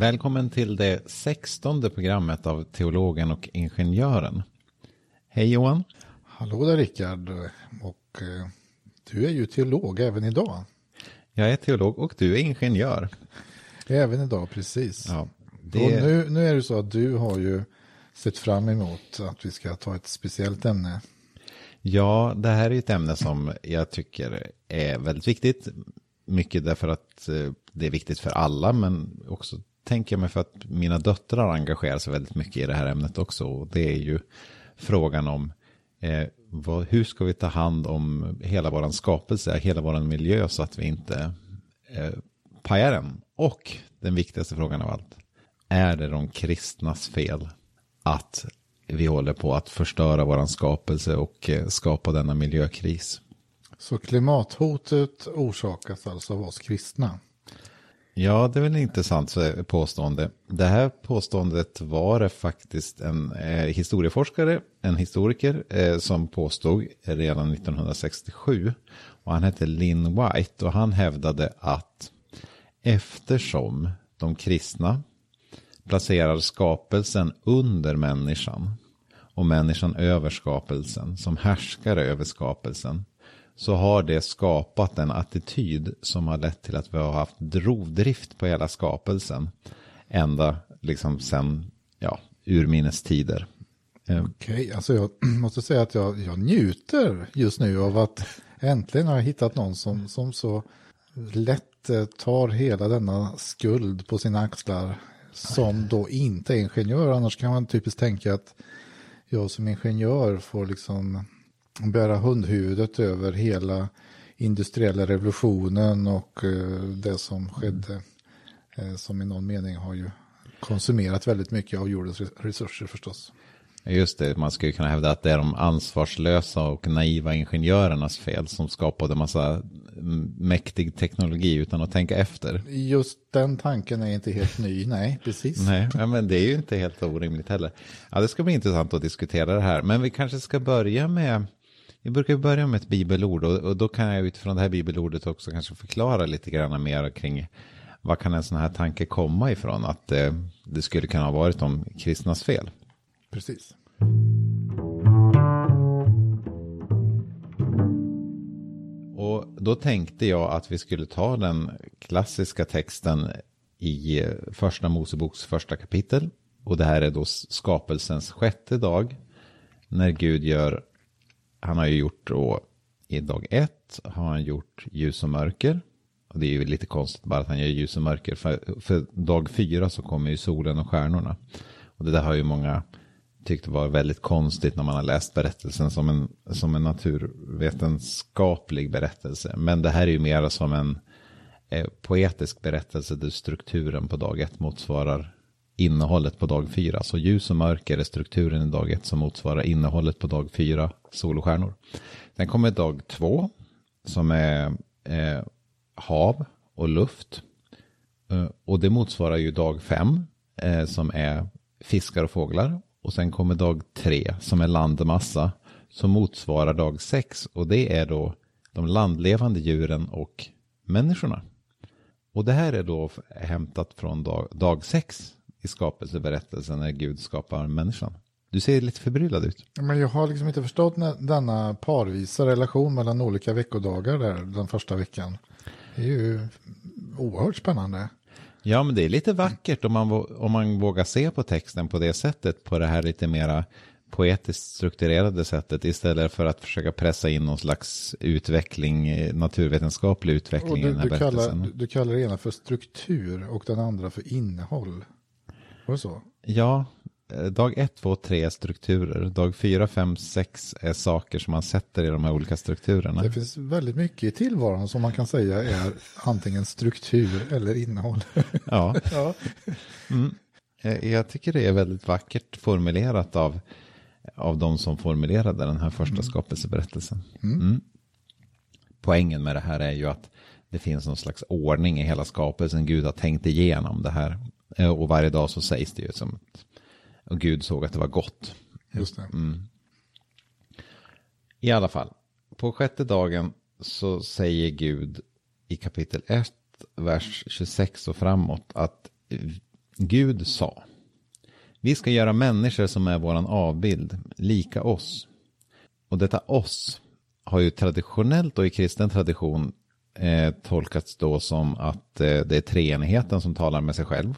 Välkommen till det sextonde programmet av Teologen och Ingenjören. Hej Johan. Hallå där Rickard. Och eh, du är ju teolog även idag. Jag är teolog och du är ingenjör. Även idag, precis. Ja, det... Och nu, nu är det så att du har ju sett fram emot att vi ska ta ett speciellt ämne. Ja, det här är ett ämne som jag tycker är väldigt viktigt. Mycket därför att eh, det är viktigt för alla, men också tänker jag mig för att mina döttrar engagerar sig väldigt mycket i det här ämnet också. Och det är ju frågan om eh, vad, hur ska vi ta hand om hela vår skapelse, hela vår miljö så att vi inte eh, pajar den. Och den viktigaste frågan av allt, är det de kristnas fel att vi håller på att förstöra vår skapelse och eh, skapa denna miljökris? Så klimathotet orsakas alltså av oss kristna? Ja, det är väl intressant eh, påstående. Det här påståendet var det faktiskt en eh, historieforskare, en historiker, eh, som påstod redan 1967. Och han hette Lynn White och han hävdade att eftersom de kristna placerar skapelsen under människan och människan över skapelsen, som härskare över skapelsen, så har det skapat en attityd som har lett till att vi har haft rovdrift på hela skapelsen. Ända liksom sen, ja, urminnes tider. Eh, Okej, okay, alltså jag måste säga att jag, jag njuter just nu av att äntligen har jag hittat någon som, som så lätt eh, tar hela denna skuld på sina axlar som då inte är ingenjör. Annars kan man typiskt tänka att jag som ingenjör får liksom bära hundhuvudet över hela industriella revolutionen och eh, det som skedde eh, som i någon mening har ju konsumerat väldigt mycket av jordens resurser förstås. Just det, man skulle kunna hävda att det är de ansvarslösa och naiva ingenjörernas fel som skapade massa mäktig teknologi utan att tänka efter. Just den tanken är inte helt ny, nej, precis. Nej, men det är ju inte helt orimligt heller. Ja, det ska bli intressant att diskutera det här, men vi kanske ska börja med vi brukar börja med ett bibelord och, då kan jag utifrån det här bibelordet också kanske förklara lite grann mer kring vad kan en sån här tanke komma ifrån att eh, det skulle kunna ha varit de kristnas fel. Precis. Och då tänkte jag att vi skulle ta den klassiska texten i eh, första Moseboks första kapitel. Och det här är då skapelsens sjätte dag. När Gud gör han har ju gjort då i dag ett har han gjort ljus och mörker. Och det är ju lite konstigt bara att han gör ljus och mörker. För, för dag fyra så kommer ju solen och stjärnorna. Och det där har ju många tyckt var väldigt konstigt när man har läst berättelsen som en, som en naturvetenskaplig berättelse. Men det här är ju mer som en eh, poetisk berättelse där strukturen på dag ett motsvarar innehållet på dag fyra. Så ljus och mörker är strukturen i dag ett som motsvarar innehållet på dag fyra, sol och stjärnor. Sen kommer dag två som är eh, hav och luft. Eh, och det motsvarar ju dag fem eh, som är fiskar och fåglar. Och sen kommer dag tre som är landmassa som motsvarar dag sex. Och det är då de landlevande djuren och människorna. Och det här är då hämtat från dag, dag sex i skapelseberättelsen när Gud skapar människan. Du ser lite förbryllad ut. Men jag har liksom inte förstått denna parvisa relation mellan olika veckodagar där den första veckan. Det är ju oerhört spännande. Ja, men det är lite vackert om man, om man vågar se på texten på det sättet, på det här lite mera poetiskt strukturerade sättet istället för att försöka pressa in någon slags utveckling, naturvetenskaplig utveckling du, i den här du berättelsen. Kallar, du kallar det ena för struktur och den andra för innehåll. Var det så? Ja, eh, dag 1, 2, 3 är strukturer. Dag 4, 5, 6 är saker som man sätter i de här olika strukturerna. Det finns väldigt mycket i tillvaron som man kan säga är antingen struktur eller innehåll. Ja. ja. Mm. Eh, jag tycker det är väldigt vackert formulerat av, av de som formulerade den här första mm. skapelseberättelsen. Mm. Mm. Poängen med det här är ju att det finns någon slags ordning i hela skapelsen. Gud har tänkt igenom det här. Eh, och varje dag så sägs det ju som att och Gud såg att det var gott. Just det. Mm. I alla fall, på sjätte dagen så säger Gud i kapitel 1, vers 26 och framåt att Gud sa. Vi ska göra människor som är våran avbild, lika oss. Och detta oss har ju traditionellt och i kristen tradition eh, tolkats då som att eh, det är treenigheten som talar med sig själv.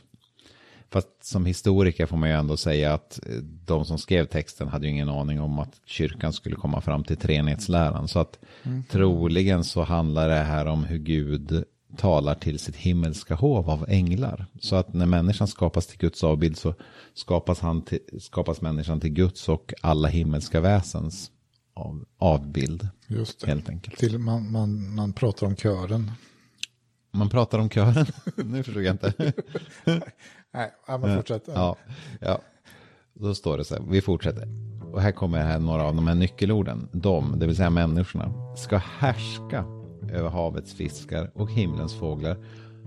Fast som historiker får man ju ändå säga att eh, de som skrev texten hade ju ingen aning om att kyrkan skulle komma fram till treenighetsläran. Så att mm. troligen så handlar det här om hur Gud talar till sitt himmelska hov av änglar. Så att när människan skapas till Guds avbild så skapas, han till, skapas människan till Guds och alla himmelska väsens av, avbild. Just det. Helt enkelt. Till man, man, man pratar om kören. Man pratar om kören? nu förstår jag inte. Nej, men fortsätt. Ja, ja, då står det så här, vi fortsätter. Och här kommer här några av de här nyckelorden. De, det vill säga människorna, ska härska över havets fiskar och himlens fåglar,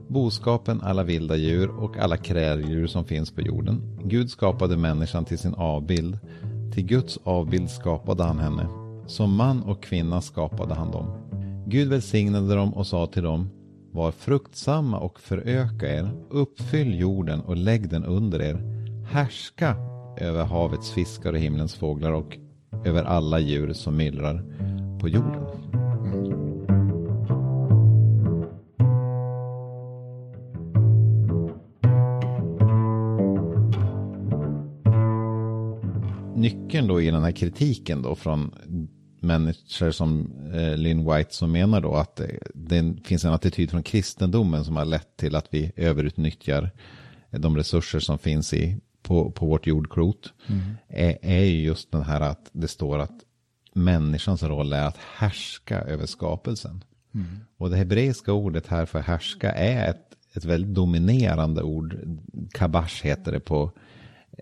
boskapen, alla vilda djur och alla kräldjur som finns på jorden. Gud skapade människan till sin avbild. Till Guds avbild skapade han henne. Som man och kvinna skapade han dem. Gud välsignade dem och sa till dem var fruktsamma och föröka er, uppfyll jorden och lägg den under er. Härska över havets fiskar och himlens fåglar och över alla djur som myllrar på jorden. Nyckeln då i den här kritiken då från människor som eh, Lynn White som menar då att det, det finns en attityd från kristendomen som har lett till att vi överutnyttjar de resurser som finns i, på, på vårt jordklot. Mm. Är, är just den här att det står att människans roll är att härska över skapelsen. Mm. Och det hebreiska ordet här för härska är ett, ett väldigt dominerande ord. Kabash heter det på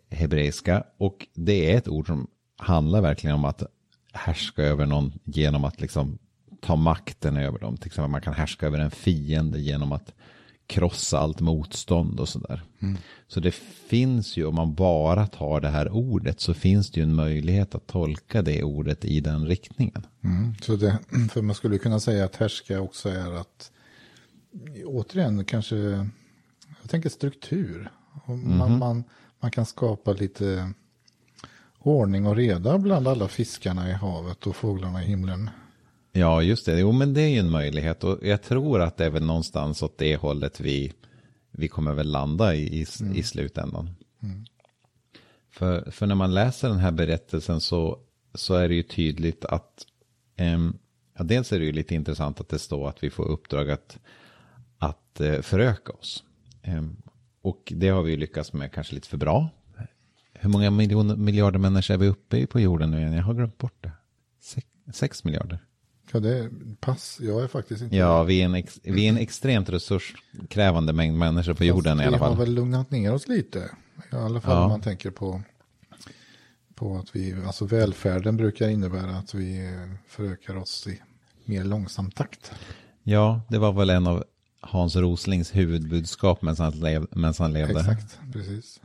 hebreiska. Och det är ett ord som handlar verkligen om att härska över någon genom att liksom ta makten över dem. Till exempel man kan härska över en fiende genom att krossa allt motstånd och sådär. Mm. Så det finns ju, om man bara tar det här ordet, så finns det ju en möjlighet att tolka det ordet i den riktningen. Mm. Så det, för man skulle kunna säga att härska också är att, återigen kanske, jag tänker struktur. Man, mm. man, man kan skapa lite ordning och reda bland alla fiskarna i havet och fåglarna i himlen. Ja, just det. Jo, men det är ju en möjlighet. Och jag tror att det är väl någonstans åt det hållet vi, vi kommer väl landa i, i, mm. i slutändan. Mm. För, för när man läser den här berättelsen så, så är det ju tydligt att um, ja, dels är det ju lite intressant att det står att vi får uppdrag att, att uh, föröka oss. Um, och det har vi lyckats med kanske lite för bra. Hur många miljoner, miljarder människor är vi uppe i på jorden nu igen? Jag har glömt bort det. Sex, sex miljarder. Ja, det är pass. Jag är faktiskt inte... Ja, vi är en, ex, vi är en extremt resurskrävande mängd människor på jorden i alla fall. Vi har väl lugnat ner oss lite. I alla fall ja. om man tänker på, på att vi, alltså välfärden brukar innebära att vi förökar oss i mer långsam takt. Ja, det var väl en av Hans Roslings huvudbudskap medan han, lev, medan han levde. Exakt, precis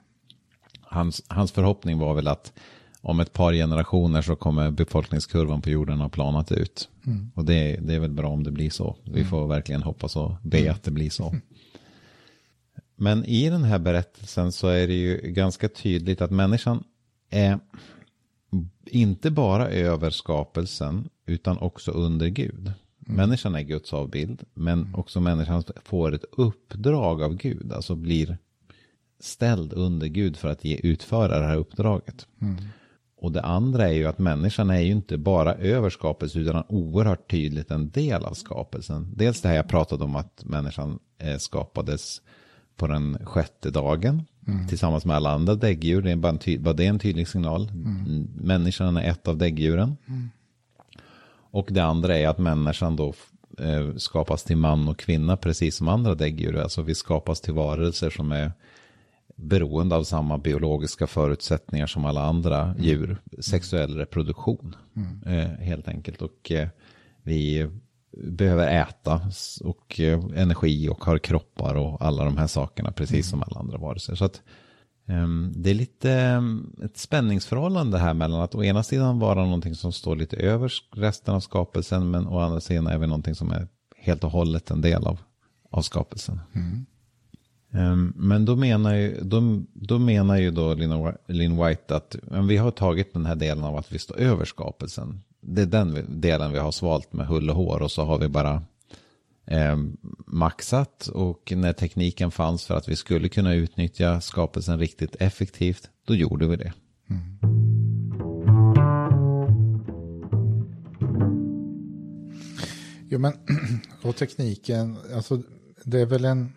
hans, hans förhoppning var väl att om ett par generationer så kommer befolkningskurvan på jorden ha planat ut. Mm. Och det, det är väl bra om det blir så. Vi mm. får verkligen hoppas och be mm. att det blir så. Men i den här berättelsen så är det ju ganska tydligt att människan är inte bara över skapelsen utan också under Gud. Mm. Människan är Guds avbild men mm. också människan får ett uppdrag av Gud. Alltså blir ställd under Gud för att ge, utföra det här uppdraget. Mm. Och det andra är ju att människan är ju inte bara över skapelsen utan oerhört tydligt en del av skapelsen. Dels det här jag pratade om att människan eh, skapades på den sjätte dagen mm. tillsammans med alla andra däggdjur. Det är bara, en bara det en tydlig signal. Mm. Människan är ett av däggdjuren. Mm. Och det andra är att människan då eh, skapas till man och kvinna precis som andra däggdjur. Alltså vi skapas till varelser som är beroende av samma biologiska förutsättningar som alla andra mm. djur. Sexuell reproduktion mm. eh, helt enkelt. Och eh, vi behöver äta och eh, energi och har kroppar och alla de här sakerna precis mm. som alla andra varelser. Så att ehm, det är lite ehm, ett spänningsförhållande här mellan att å ena sidan vara någonting som står lite över resten av skapelsen men å andra sidan är vi någonting som är helt och hållet en del av, av skapelsen. Mm. Ehm, men då menar ju, då, då menar ju då Lynn White att men vi har tagit den här delen av att vi står över skapelsen. Det är den delen vi har svalt med hull och hår och så har vi bara eh, maxat och när tekniken fanns för att vi skulle kunna utnyttja skapelsen riktigt effektivt, då gjorde vi det. Mm. Jo, men och tekniken, alltså det är väl en,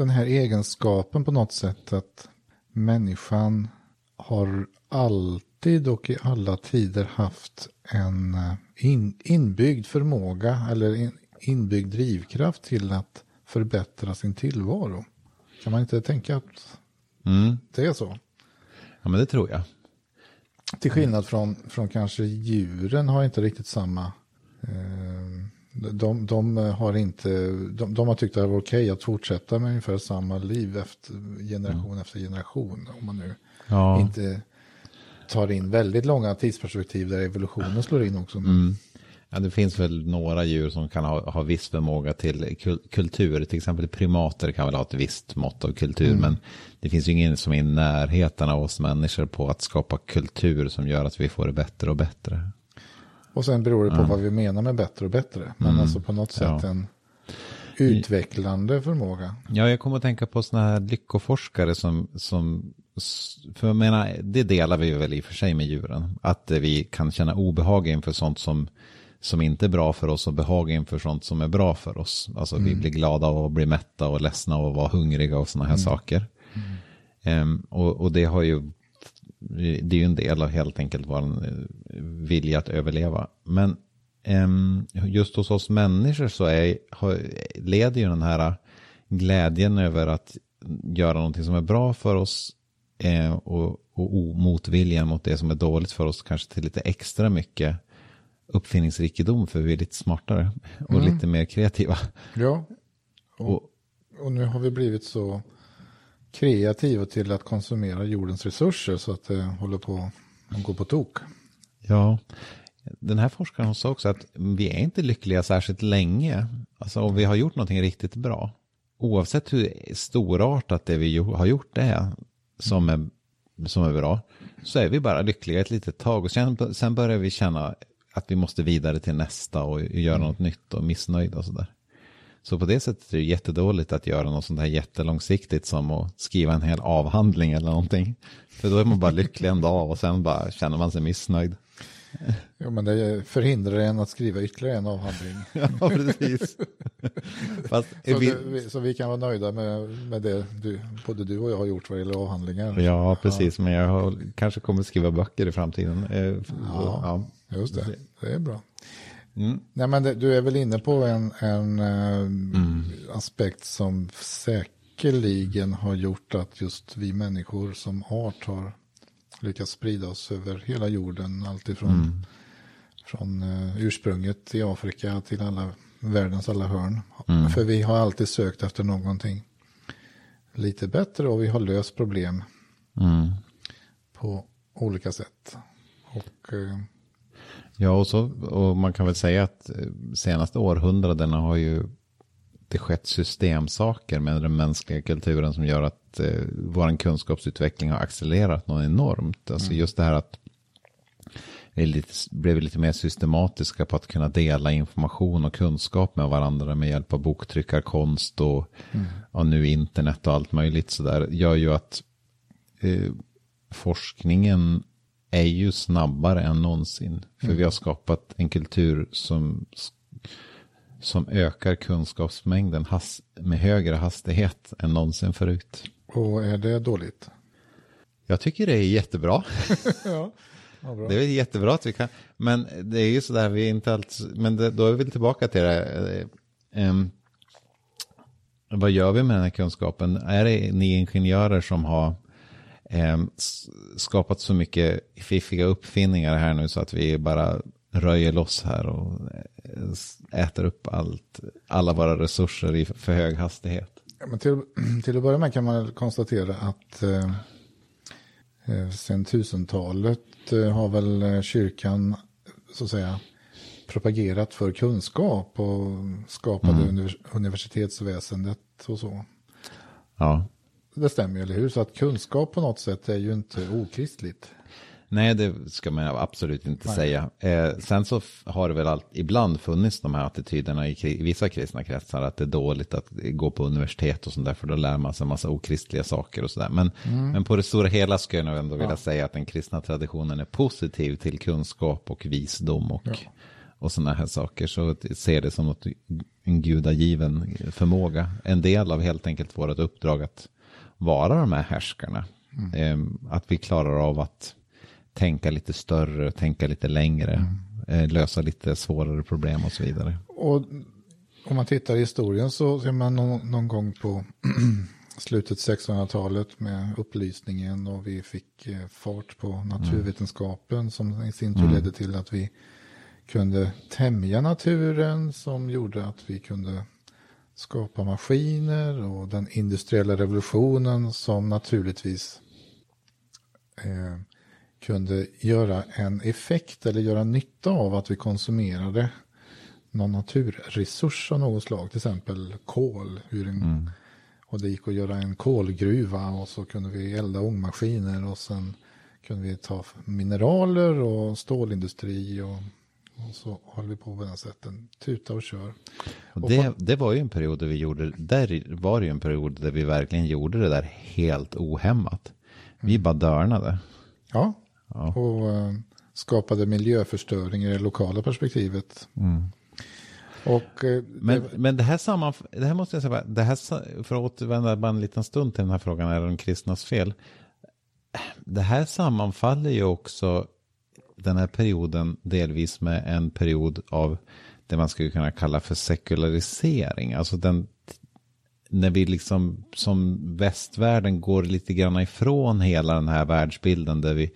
den här egenskapen på något sätt att människan har alltid och i alla tider haft en eh, in, inbyggd förmåga eller in, inbyggd drivkraft till att förbättra sin tillvaro. Kan man inte tänka att Mm. det är så? Ja, men det tror jag. Till skillnad från, från kanske djuren har inte riktigt samma... Eh, de, de har inte... De, de har tyckt att det var okej att fortsätta med ungefär samma liv efter generation efter generation. Om man nu Ja. inte tar in väldigt långa tidsperspektiv där evolutionen slår in också. Mm. Ja, det finns väl några djur som kan ha, ha viss förmåga till kul- kultur. Till exempel primater kan väl ha ett visst mått av kultur. Men det finns ju ingen som är i närheten av oss människor på att skapa kultur som gör att vi får det bättre och bättre. Och sen beror det på vad vi menar med bättre och bättre. Men alltså på något sätt Mm. Ja. en utvecklande förmåga. Ja, jag kommer att tänka på sådana här lyckoforskare som, som, för jag menar, det delar vi väl i och för sig med djuren. Att vi kan känna obehag inför sånt som, som inte är bra för oss och behag inför sånt som är bra för oss. Alltså vi blir glada och blir mätta och ledsna och vara hungriga och sådana här saker. Ehm, och, och det har ju, det är ju en del av helt enkelt vår eh, vilja att överleva. Men ehm, just hos oss människor så är, leder ju den här glädjen över att göra någonting som är bra för oss eh, och, och motviljan mot det som är dåligt för oss kanske till lite extra mycket uppfinningsrikedom för vi är lite smartare och lite mer kreativa. Ja, Och, Och nu har vi blivit så kreativa till att konsumera jordens resurser så att det håller på att gå på tok. Ja, den här forskaren sa också att vi är inte lyckliga särskilt länge. Alltså om vi har gjort någonting riktigt bra. Oavsett hur storartat det vi har gjort är som är, som är bra. Så är vi bara lyckliga ett litet tag. Och sen, sen börjar vi känna att vi måste vidare till nästa och göra något nytt och missnöjda och sådär. Så på det sättet är det jättedåligt att göra något sånt här jättelångsiktigt som att skriva en hel avhandling eller någonting. För då är man bara lycklig en dag och sen bara känner man sig missnöjd. Jo, men det förhindrar en att skriva ytterligare en avhandling. Ja, precis. Så, vi, det, så vi kan vara nöjda med, med det du, både du och jag har gjort vad gäller avhandlingar. ja, precis. Men jag har, kanske kommer skriva böcker i framtiden. Eh, och- ja. Just det, det är bra. Mm. Nej, men det, du är väl inne på en, en eh, Mm. aspekt som säkerligen har gjort att just vi människor som art har lyckats sprida oss över hela jorden. Alltifrån Mm. från eh, ursprunget i Afrika till alla världens alla hörn. Mm. För vi har alltid sökt efter någonting lite bättre och vi har löst problem Mm. på olika sätt. Och eh, Ja, och, så, och man kan väl säga att eh, senaste århundradena har ju det skett systemsaker med den mänskliga kulturen som gör att eh, vår kunskapsutveckling har accelererat något enormt. Alltså just det här att vi lite, blev lite mer systematiska på att kunna dela information och kunskap med varandra med hjälp av boktryckarkonst och, och nu internet och allt möjligt sådär gör ju att eh, forskningen är ju snabbare än någonsin. För vi har skapat en kultur som, som ökar kunskapsmängden has, med högre hastighet än någonsin förut. Och är det dåligt? Jag tycker det är jättebra. ja, ja bra. Det är jättebra att vi kan. Men det är ju sådär, vi är inte alls, men det, då är vi tillbaka till det. em, vad gör vi med den här kunskapen? Är det ni ingenjörer som har s- skapat så mycket fiffiga uppfinningar här nu så att vi bara röjer loss här och eh, äter upp allt, alla våra resurser i för hög hastighet? Ja, men till, till att börja med kan man konstatera att eh, eh, sen tusentalet eh, har väl eh, kyrkan så att säga propagerat för kunskap och skapade univers- universitetsväsendet och så. Ja. Det stämmer ju, eller hur? Så att kunskap på något sätt är ju inte okristligt. Nej, det ska man absolut inte Nej. säga. Eh, sen så har det väl allt, ibland funnits de här attityderna i, i, vissa kristna kretsar att det är dåligt att gå på universitet och sånt där för då lär man sig en massa okristliga saker och sådär. Men, mm. men på det stora hela skulle jag nog ändå vilja säga att den kristna traditionen är positiv till kunskap och visdom och, ja. och sådana här saker. Så ser det som något, en gudagiven förmåga. En del av helt enkelt vårt uppdrag att vara de här härskarna. Mm. Eh, att vi klarar av att tänka lite större, tänka lite längre, mm. Eh, lösa lite svårare problem och så vidare. Och om man tittar i historien så ser man någon, någon gång på slutet 1600-talet med upplysningen och vi fick eh, fart på naturvetenskapen mm. som i sin tur mm. ledde till att vi kunde tämja naturen som gjorde att vi kunde skapa maskiner och den industriella revolutionen som naturligtvis eh, kunde göra en effekt eller göra nytta av att vi konsumerade någon naturresurs av något slag, till exempel kol. Ur en, mm. Och det gick att göra en kolgruva och så kunde vi elda ångmaskiner och sen kunde vi ta mineraler och stålindustri och, och så håller vi på på den sätten, tuta och kör. Och det, det var ju en period där vi gjorde, där var det ju en period där vi verkligen gjorde det där helt ohämmat. Vi mm. bara dörnade. Ja, Ja. Och uh, skapade miljöförstöring i det lokala perspektivet. Mm. Och, uh, men, det... men det här samman, det här måste jag säga, det här, för att återvända bara en liten stund till den här frågan, är det de kristnas fel? Det här sammanfaller ju också den här perioden delvis med en period av det man skulle kunna kalla för sekularisering. Alltså den, när vi liksom som västvärlden går lite grann ifrån hela den här världsbilden där vi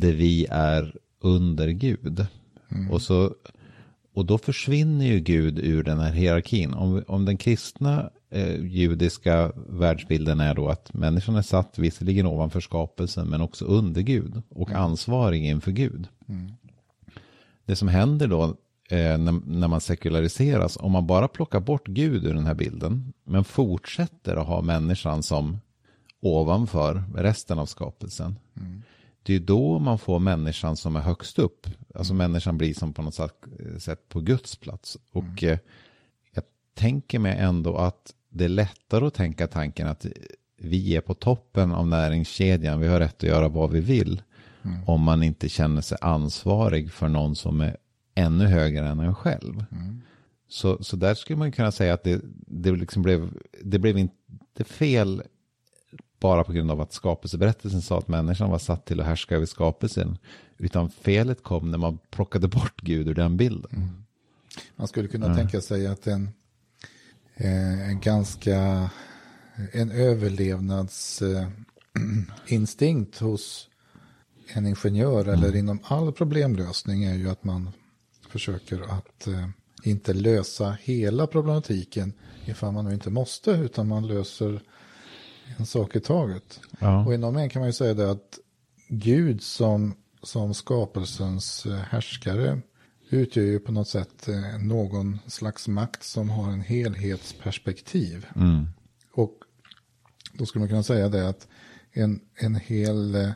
där vi är under Gud. Mm. Och, så, och då försvinner ju Gud ur den här hierarkin. Om, om den kristna eh, judiska världsbilden är då att människan är satt visserligen ovanför skapelsen men också under Gud och mm. ansvarig inför Gud. Mm. Det som händer då eh, när, när, man sekulariseras, om man bara plockar bort Gud ur den här bilden men fortsätter att ha människan som ovanför resten av skapelsen. Mm det är då man får människan som är högst upp. Alltså mm. människan blir som på något sätt på Guds plats. Och mm. Eh, jag tänker mig ändå att det är lättare att tänka tanken att vi är på toppen av näringskedjan. Vi har rätt att göra vad vi vill. Mm. Om man inte känner sig ansvarig för någon som är ännu högre än en själv. Mm. Så, så där skulle man kunna säga att det, det, liksom blev, det blev inte fel bara på grund av att skapelseberättelsen sa att människan var satt till att härska över skapelsen. Utan felet kom när man plockade bort Gud ur den bilden. Mm. Man skulle kunna mm. tänka sig att en, eh, en ganska, en överlevnadsinstinkt hos en ingenjör mm. eller inom all problemlösning är ju att man försöker att eh, inte lösa hela problematiken ifall man nu inte måste utan man löser en sak i taget. Ja. Och inom en kan man ju säga det att Gud som, som skapelsens eh, härskare utgör ju på något sätt eh, någon slags makt som har en helhetsperspektiv. Mm. Och då skulle man kunna säga det att en, en hel eh,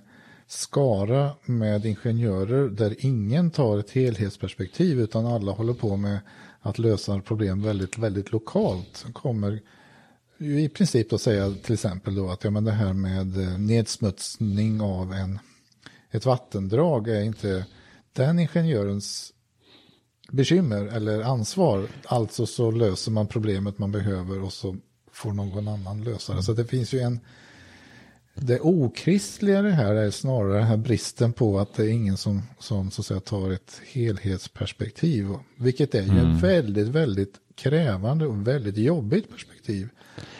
skara med ingenjörer där ingen tar ett helhetsperspektiv utan alla håller på med att lösa problem väldigt, väldigt lokalt kommer i princip då säga till exempel då att ja, men det här med eh, nedsmutsning av en, ett vattendrag är inte den ingenjörens bekymmer eller ansvar. Alltså så löser man problemet man behöver och så får någon annan lösa det. Så det finns ju en... Det okristliga det här är snarare den här bristen på att det är ingen som, som så att säga, tar ett helhetsperspektiv. Vilket är ju mm. väldigt, väldigt krävande och väldigt jobbigt perspektiv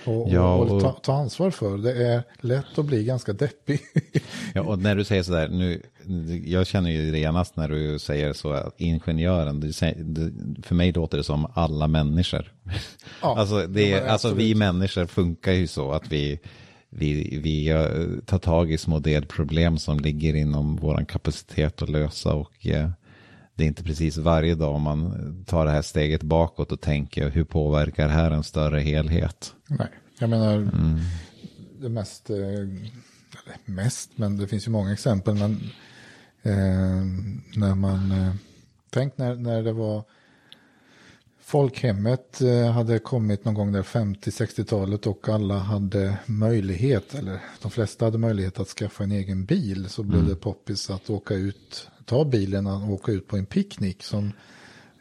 och, ja, och, och ta, ta, ansvar för. Det är lätt att bli ganska deppig. ja, och när du säger sådär, nu, jag känner ju genast när du säger så, att ingenjören, det, för mig låter det som alla människor. Ja, alltså, det, alltså vi människor funkar ju så att vi, vi, vi tar tag i små delproblem som ligger inom vår kapacitet att lösa och eh, det är inte precis varje dag man tar det här steget bakåt och tänker hur påverkar det här en större helhet. Nej, jag menar mm. det mest, eh, mest, men det finns ju många exempel. Men eh, när man, eh, tänk när, när det var folkhemmet eh, hade kommit någon gång där 50-60-talet och alla hade möjlighet, eller de flesta hade möjlighet att skaffa en egen bil. Så blev mm. det poppis att åka ut, ta bilen och åka ut på en picknick som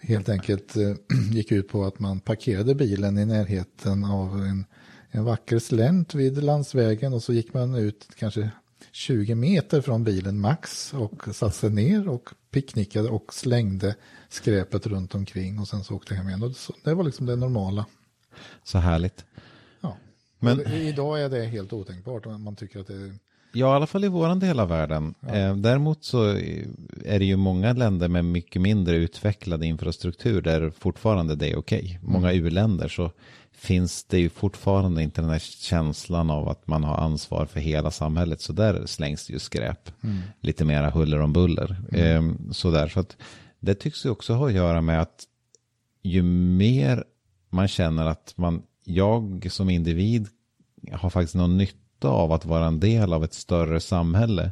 helt enkelt eh, gick ut på att man parkerade bilen i närheten av en, en vacker slänt vid landsvägen och så gick man ut kanske 20 meter från bilen max och satte sig ner och picknickade och slängde skräpet runt omkring och sen så åkte hem igen. Och det var liksom det normala. Så härligt. Ja, men idag är det helt otänkbart. Man tycker att det är Ja, i alla fall i våran del av världen. Ja. Eh, däremot så är det ju många länder med mycket mindre utvecklad infrastruktur där fortfarande det är okej. Okay. Mm. Många u-länder så finns det ju fortfarande inte den här känslan av att man har ansvar för hela samhället. Så där slängs det ju skräp. Mm. Lite mera huller om buller. Mm. Eh, sådär, så att det tycks ju också ha att göra med att ju mer man känner att man, jag som individ har faktiskt någon nytta av att vara en del av ett större samhälle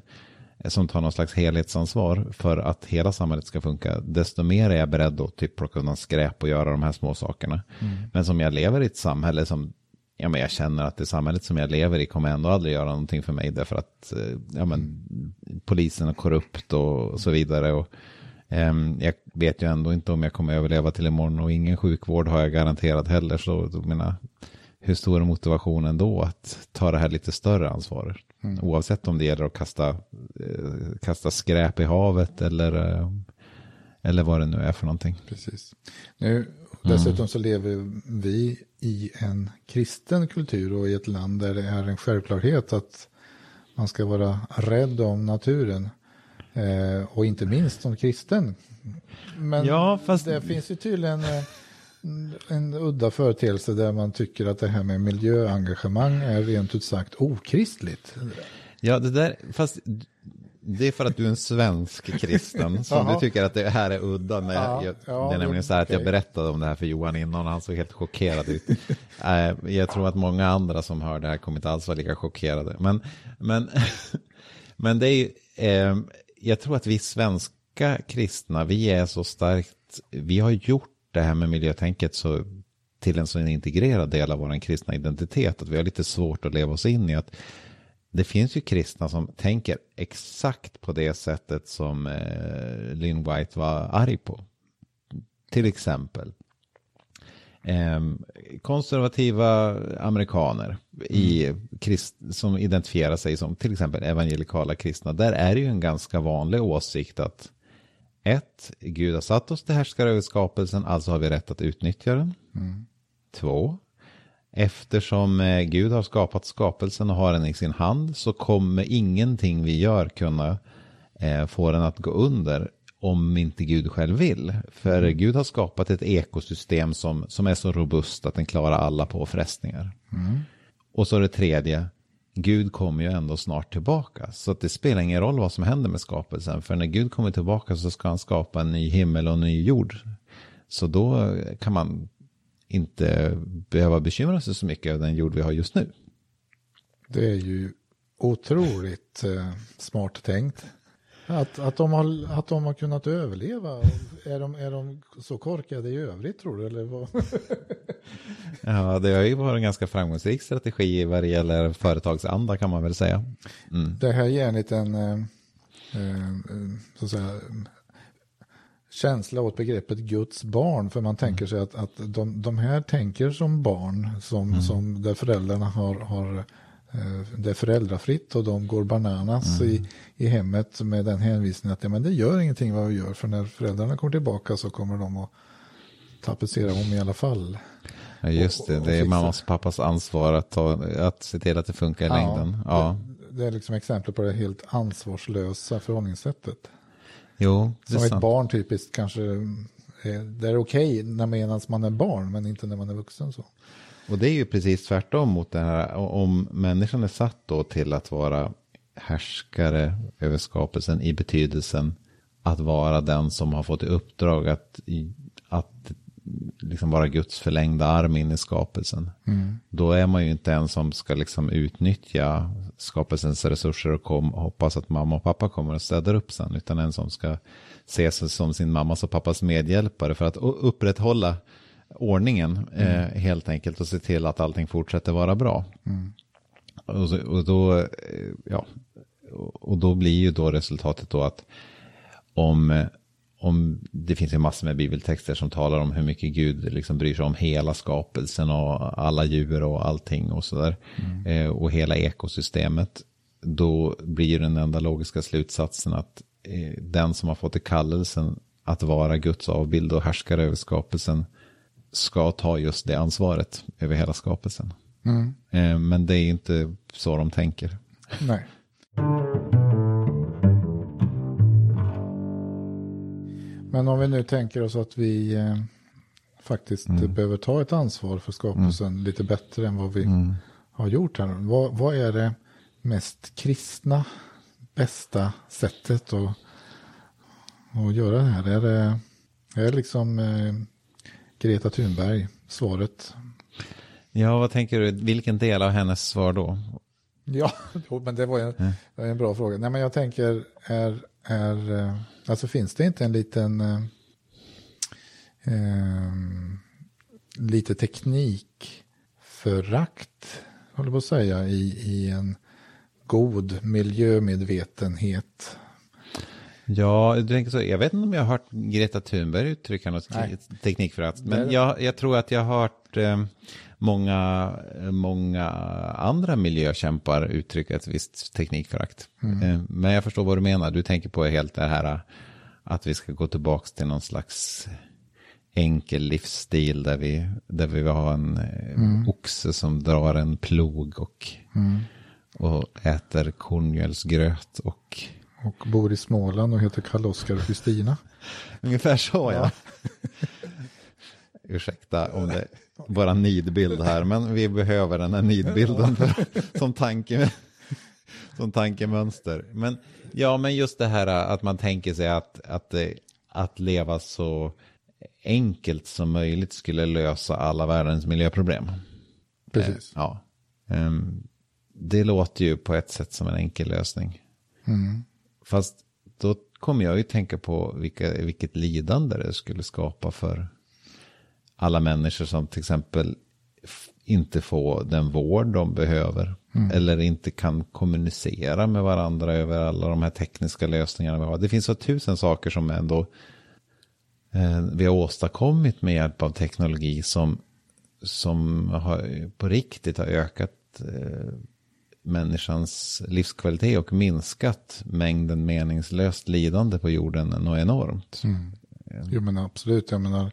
som tar någon slags helhetsansvar för att hela samhället ska funka, desto mer är jag beredd att typ plocka undan skräp och göra de här små sakerna. Mm. Men som jag lever i ett samhälle som ja, men jag känner att det samhället som jag lever i kommer ändå aldrig göra någonting för mig därför att eh, ja, men, polisen är korrupt och så vidare. Och, um, jag vet ju ändå inte om jag kommer överleva till imorgon och ingen sjukvård har jag garanterat heller. Så menar, hur stor är motivationen då att ta det här lite större ansvaret? Mm. Oavsett om det gäller att kasta, eh, kasta skräp i havet eller, eh, eller vad det nu är för någonting. Precis. Nu, dessutom mm. så lever vi i en kristen kultur och i ett land där det är en självklarhet att man ska vara rädd om naturen. Eh, och inte minst som kristen. Men ja, fast... det finns ju tydligen eh, en udda företeelse där man tycker att det här med miljöengagemang är rent ut sagt okristligt. Ja, det där, fast det är för att du är en svensk kristen som du tycker att det här är udda. När ja, jag, ja, det är nämligen så här att jag berättade om det här för Johan innan och han såg helt chockerad ut. Eh, jag tror att många andra som hör det här kommer inte alls vara lika chockerade. Men, men, men det är ju, eh, jag tror att vi svenska kristna, vi är så starkt, vi har gjort det här med miljötänket så till en så integrerad del av vår kristna identitet att vi har lite svårt att leva oss in i att det finns ju kristna som tänker exakt på det sättet som eh, Lynn White var arg på. Till exempel eh, konservativa amerikaner i mm. krist, som identifierar sig som till exempel evangelikala kristna. Där är det ju en ganska vanlig åsikt att ett, Gud har satt oss till härskare över skapelsen, alltså har vi rätt att utnyttja den. Mm. Två, eftersom eh, Gud har skapat skapelsen och har den i sin hand så kommer ingenting vi gör kunna eh, få den att gå under om inte Gud själv vill. För mm. Gud har skapat ett ekosystem som, som är så robust att den klarar alla påfrestningar. Mm. Och så det tredje, Gud kommer ju ändå snart tillbaka. Så det spelar ingen roll vad som händer med skapelsen. För när Gud kommer tillbaka så ska han skapa en ny himmel och en ny jord. Så då kan man inte behöva bekymra sig så mycket över den jord vi har just nu. Det är ju otroligt eh, smart tänkt. Att, att, de har, att de har kunnat överleva. Är de, är de så korkade i övrigt tror du? Eller vad? ja, det har ju varit en ganska framgångsrik strategi vad det gäller företagsanda kan man väl säga. Mm. Det här ger en liten eh, eh, så att säga, känsla åt begreppet Guds barn. För man tänker sig att, att de, de här tänker som barn som, mm. som där föräldrarna har, har Eh, det är föräldrafritt och de går bananas mm. i, i hemmet med den hänvisningen att ja, men det gör ingenting vad vi gör för när föräldrarna kommer tillbaka så kommer de att tapetsera om i alla fall. Ja, just det, och, och det är mammas och pappas ansvar att, ta, att se till att det funkar i ja, längden. Ja. Det, det, är liksom exempel på det helt ansvarslösa förhållningssättet. Jo, det Som ett sant. barn typiskt kanske, är, det är okej okay när man är barn men inte när man är vuxen. så. Och det är ju precis tvärtom mot det här. Om människan är satt då till att vara härskare över skapelsen i betydelsen att vara den som har fått i uppdrag att, att liksom vara Guds förlängda arm in i skapelsen. Mm. Då är man ju inte en som ska liksom utnyttja skapelsens resurser och kom, hoppas att mamma och pappa kommer och städar upp sen, utan en som ska se sig som sin mammas och pappas medhjälpare för att upprätthålla ordningen mm. eh, helt enkelt och se till att allting fortsätter vara bra. Mm. Och, och, då, eh, ja, och då blir ju då resultatet då att om, om det finns ju massor med bibeltexter som talar om hur mycket Gud liksom bryr sig om hela skapelsen och alla djur och allting och sådär. Mm. Eh, och hela ekosystemet. Då blir den enda logiska slutsatsen att eh, den som har fått i kallelsen att vara Guds avbild och härskare över skapelsen ska ta just det ansvaret över hela skapelsen. Mm. Eh, men det är inte så de tänker. Nej. Men om vi nu tänker oss att vi eh, faktiskt mm. behöver ta ett ansvar för skapelsen mm. lite bättre än vad vi mm. har gjort här. Vad, vad, är det mest kristna, bästa sättet att, att göra det här? Är det, är det liksom eh, Greta Thunberg svaret? Ja, vad tänker du? Vilken del av hennes svar då? Ja, men det var en, mm. det var en bra fråga. Nej, men jag tänker, är, är, eh, alltså finns det inte en liten, eh, eh lite teknikförakt, håller på att säga, i, i en god miljömedvetenhet? Ja, du tänker så. Jag vet inte om jag har hört Greta Thunberg uttrycka något teknikförakt, men jag, jag, tror att jag har hört eh, många, många andra miljökämpar uttrycka ett visst teknikförakt. Mm. Eh, men jag förstår vad du menar. Du tänker på helt det här att vi ska gå tillbaka till någon slags enkel livsstil där vi, där vi har en eh, mm. oxe som drar en plog och, mm. och äter kornmjölsgröt och... Och bor i Småland och heter Karl-Oskar och Kristina. Ungefär så ja. Ursäkta om det bara nidbild här, men vi behöver den här nidbilden för, som, tanke, som tankemönster. Men ja, men just det här att man tänker sig att, att, att leva så enkelt som möjligt skulle lösa alla världens miljöproblem. Precis. Ja. Ehm, det låter ju på ett sätt som en enkel lösning. Mm. Fast då kommer jag ju tänka på vilka, vilket lidande det skulle skapa för alla människor som till exempel inte får den vård de behöver. Mm. Eller inte kan kommunicera med varandra över alla de här tekniska lösningarna vi har. Det finns så tusen saker som ändå eh, vi har åstadkommit med hjälp av teknologi som, som har, på riktigt har ökat eh, människans livskvalitet och minskat mängden meningslöst lidande på jorden något enormt. Mm. Jo men absolut, jag menar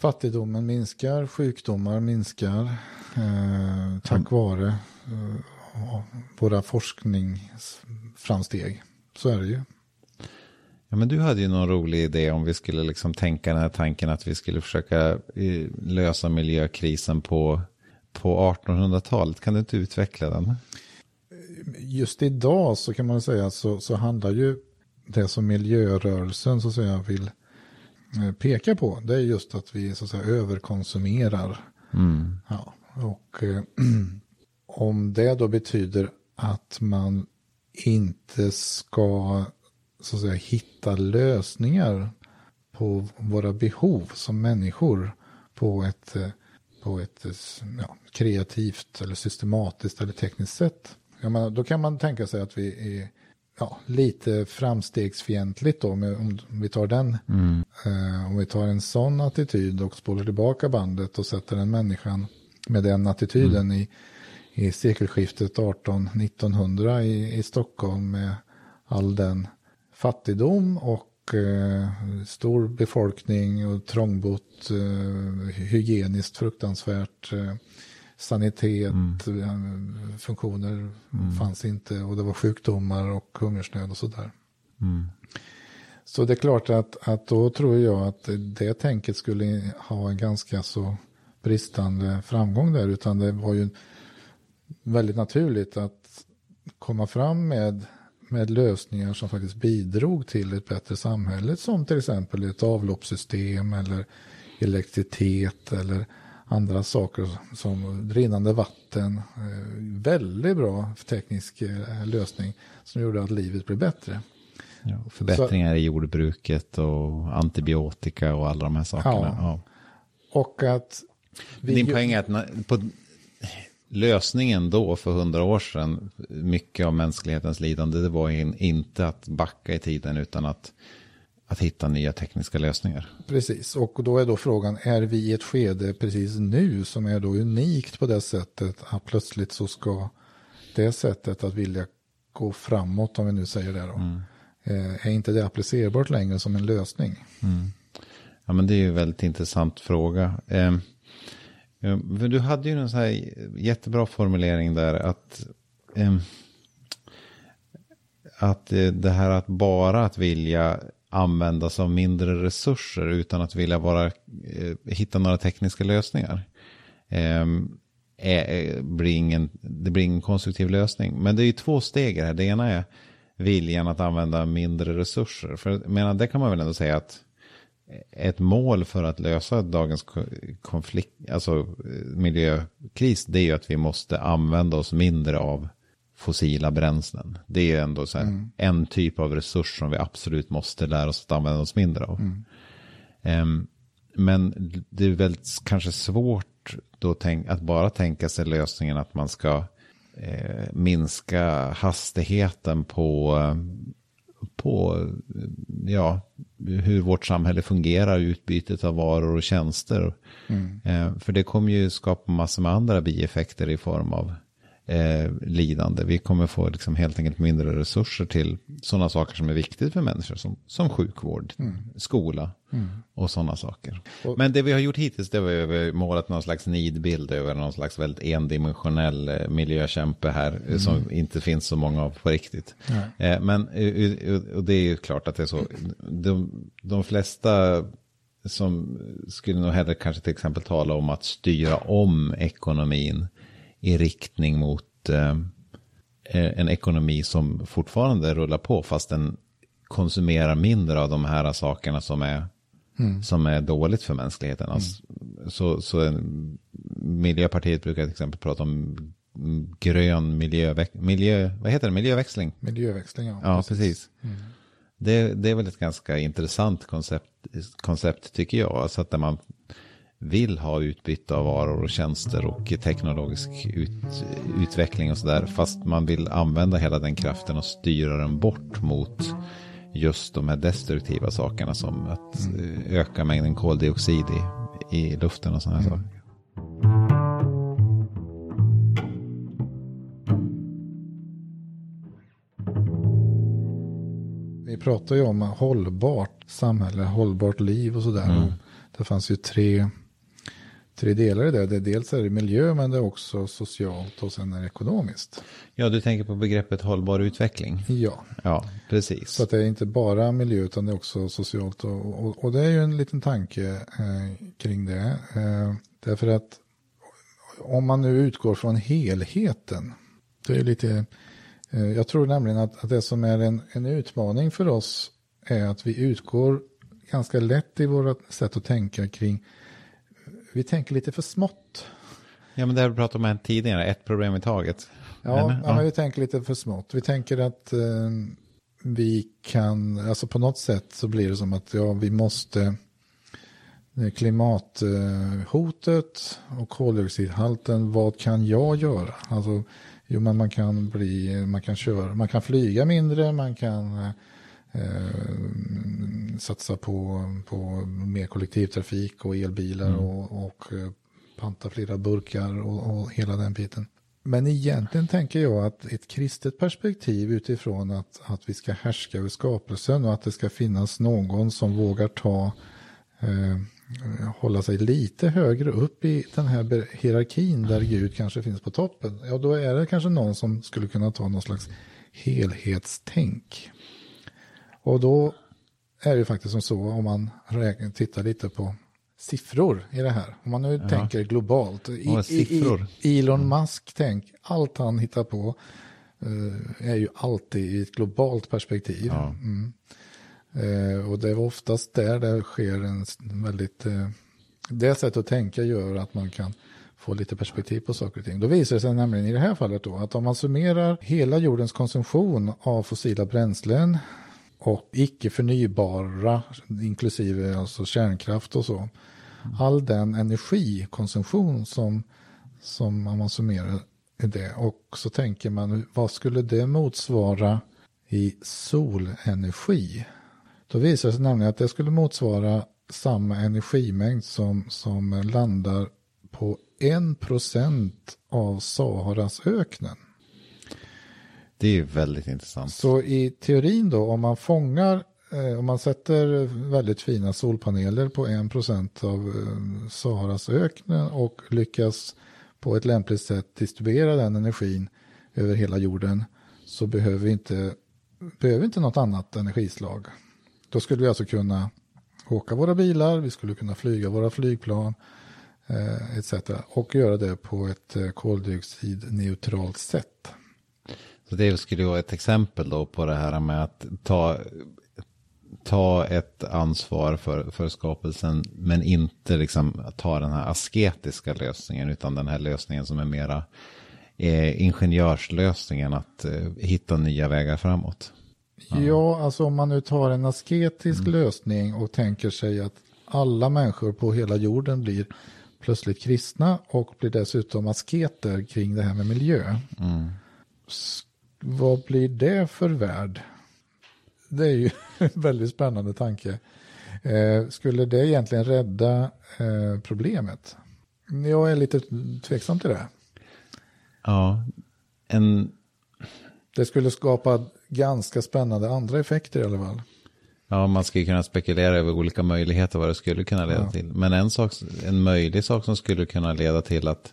Fattigdomen minskar, sjukdomar minskar eh, tack mm. vare eh, våra forskningsframsteg. Så är det ju. Ja, men du hade ju någon rolig idé om vi skulle liksom tänka den här tanken att vi skulle försöka eh, lösa miljökrisen på, på 1800-talet. Kan du inte utveckla den? Just idag så kan man säga så, så handlar ju det som miljörörelsen så att säga vill Eh, pekar på, det är just att vi så att säga överkonsumerar. Mm. Ja, och eh, om det då betyder att man inte ska så att säga hitta lösningar på våra behov som människor på ett, eh, på ett ja, kreativt eller systematiskt eller tekniskt sätt. Menar, då kan man tänka sig att vi är ja, lite framstegsfientligt då, med, om vi tar den. Mm. Eh, om vi tar en sån attityd och spolar tillbaka bandet och sätter den människan med den attityden mm. i, i sekelskiftet 18-1900 i, i Stockholm med all den fattigdom och eh, stor befolkning och trångbott, eh, hygieniskt fruktansvärt. Eh, sanitet, mm. funktioner mm. fanns inte och det var sjukdomar och hungersnöd och sådär. Mm. Så det är klart att, att då tror jag att det tänket skulle ha en ganska så bristande framgång där, utan det var ju väldigt naturligt att komma fram med, med lösningar som faktiskt bidrog till ett bättre samhälle, som till exempel ett avloppssystem eller elektricitet eller andra saker som rinnande vatten. Eh, väldigt bra teknisk eh, lösning som gjorde att livet blev bättre. Ja, förbättringar så, i jordbruket och antibiotika och alla de här sakerna. Ja. ja. Och att... Din poäng är att på, lösningen då för hundra år sedan, mycket av mänsklighetens lidande, det var in, inte att backa i tiden utan att, att hitta nya tekniska lösningar. Precis, och då är då frågan, är vi i ett skede precis nu som är då unikt på det sättet att plötsligt så ska det sättet att vilja gå framåt, om vi nu säger det då, mm. Eh, är inte det applicerbart längre som en lösning? Mm. Ja, men det är ju en väldigt intressant fråga. Eh, för du hade ju en så här jättebra formulering där att ehm, eh, att det här att bara att vilja använda sig av mindre resurser utan att vilja vara, eh, hitta några tekniska lösningar. Ehm, eh, är, blir ingen, det blir ingen konstruktiv lösning. Men det är ju två steg här. Det ena är viljan att använda mindre resurser. För menar, det kan man väl ändå säga att ett mål för att lösa dagens konflikt, alltså miljökris, det är ju att vi måste använda oss mindre av fossila bränslen. Det är ändå så mm. en typ av resurs som vi absolut måste lära oss att använda oss mindre av. Mm. Um, men det är väldigt kanske svårt då tänk, att bara tänka sig lösningen att man ska eh, minska hastigheten på på ja, hur vårt samhälle fungerar, utbytet av varor och tjänster. Mm. Eh, för det kommer ju skapa massor med andra bieffekter i form av eh, lidande. Vi kommer få liksom helt enkelt mindre resurser till sådana saker som är viktigt för människor. Som, som sjukvård, mm. skola mm. och sådana saker. Och, Men det vi har gjort hittills det var ju målat någon slags nidbild över någon slags väldigt endimensionell eh, miljökämpe här. Mm. Som inte finns så många av på riktigt. Eh, men eh, och det är ju klart att det är så. De, de flesta som skulle nog hellre kanske till exempel tala om att styra om ekonomin i riktning mot eh, en ekonomi som fortfarande rullar på fast den konsumerar mindre av de här sakerna som är, mm. som är dåligt för mänskligheten. Mm. Alltså, så, så Miljöpartiet brukar till exempel prata om grön miljöväx miljö, vad heter det, miljöväxling. Miljöväxling, ja. Ja, precis. precis. Mm. Det, det är väl ett ganska intressant koncept, koncept tycker jag. Alltså att där man vill ha utbyte av varor och tjänster och teknologisk ut, utveckling och sådär. Fast man vill använda hela den kraften och styra den bort mot just de här destruktiva sakerna som att mm. öka mängden koldioxid i, i luften och sådana mm. saker. Vi pratar ju om hållbart samhälle, hållbart liv och sådär. Mm. Det fanns ju tre tre delar i det. det dels är det miljö men det är också socialt och sen är det ekonomiskt. Ja, du tänker på begreppet hållbar utveckling. Ja. Ja, precis. Så att det är inte bara miljö utan det är också socialt. Och, och, och det är ju en liten tanke eh, kring det. Eh, därför att om man nu utgår från helheten. Det är lite, eh, jag tror nämligen att, att det som är en, en utmaning för oss är att vi utgår ganska lätt i vårt sätt att tänka kring vi tänker lite för smått. Ja, men det har vi pratat om tidigare, ett problem i taget. Ja, men, ja. men vi tänker lite för smått. Vi tänker att eh, vi kan, alltså på något sätt så blir det som att ja, vi måste klimathotet och koldioxidhalten, vad kan jag göra? Alltså, jo, men man kan bli, man kan köra, man kan flyga mindre, man kan eh, satsa på, på mer kollektivtrafik och elbilar mm. och, och eh, panta flera burkar och, och hela den biten. Men egentligen tänker jag att ett kristet perspektiv utifrån att, att vi ska härska över skapelsen och att det ska finnas någon som vågar ta eh, hålla sig lite högre upp i den här hierarkin där Gud kanske finns på toppen. Ja, då är det kanske någon som skulle kunna ta någon slags helhetstänk. Och då är det faktiskt som så om man tittar lite på siffror i det här. Om man nu ja. tänker globalt. I, siffror? I, Elon Musk, tänk, allt han hittar på uh, är ju alltid i ett globalt perspektiv. Ja. Mm. Uh, och det är oftast där det sker en väldigt uh, det sättet att tänka gör att man kan få lite perspektiv på saker och ting. Då visar det sig nämligen i det här fallet då att om man summerar hela jordens konsumtion av fossila bränslen och icke förnybara, inklusive alltså kärnkraft och så. All den energikonsumtion som, som man summerar i det och så tänker man vad skulle det motsvara i solenergi? Då visar det sig nämligen att det skulle motsvara samma energimängd som, som landar på en procent av Saharas öknen. Det är ju väldigt intressant. Så i teorin då, om man fångar, eh, om man sätter väldigt fina solpaneler på 1 procent av eh, Saharas öknen och lyckas på ett lämpligt sätt distribuera den energin över hela jorden så behöver vi inte, behöver inte något annat energislag. Då skulle vi alltså kunna åka våra bilar, vi skulle kunna flyga våra flygplan eh, etc. Och göra det på ett eh, koldioxidneutralt sätt. Så det skulle vara ett exempel då på det här med att ta, ta ett ansvar för, för skapelsen men inte liksom ta den här asketiska lösningen utan den här lösningen som är mera eh, ingenjörslösningen att eh, hitta nya vägar framåt. Ja. ja, alltså om man nu tar en asketisk mm. lösning och tänker sig att alla människor på hela jorden blir plötsligt kristna och blir dessutom asketer kring det här med miljö. Mm. Vad blir det för värld? Det är ju en väldigt spännande tanke. Eh, skulle det egentligen rädda eh, problemet? Jag är lite tveksam till det. Ja, en... Det skulle skapa ganska spännande andra effekter i alla fall. Ja, man skulle kunna spekulera över olika möjligheter vad det skulle kunna leda ja. till. Men en, sak, en möjlig sak som skulle kunna leda till att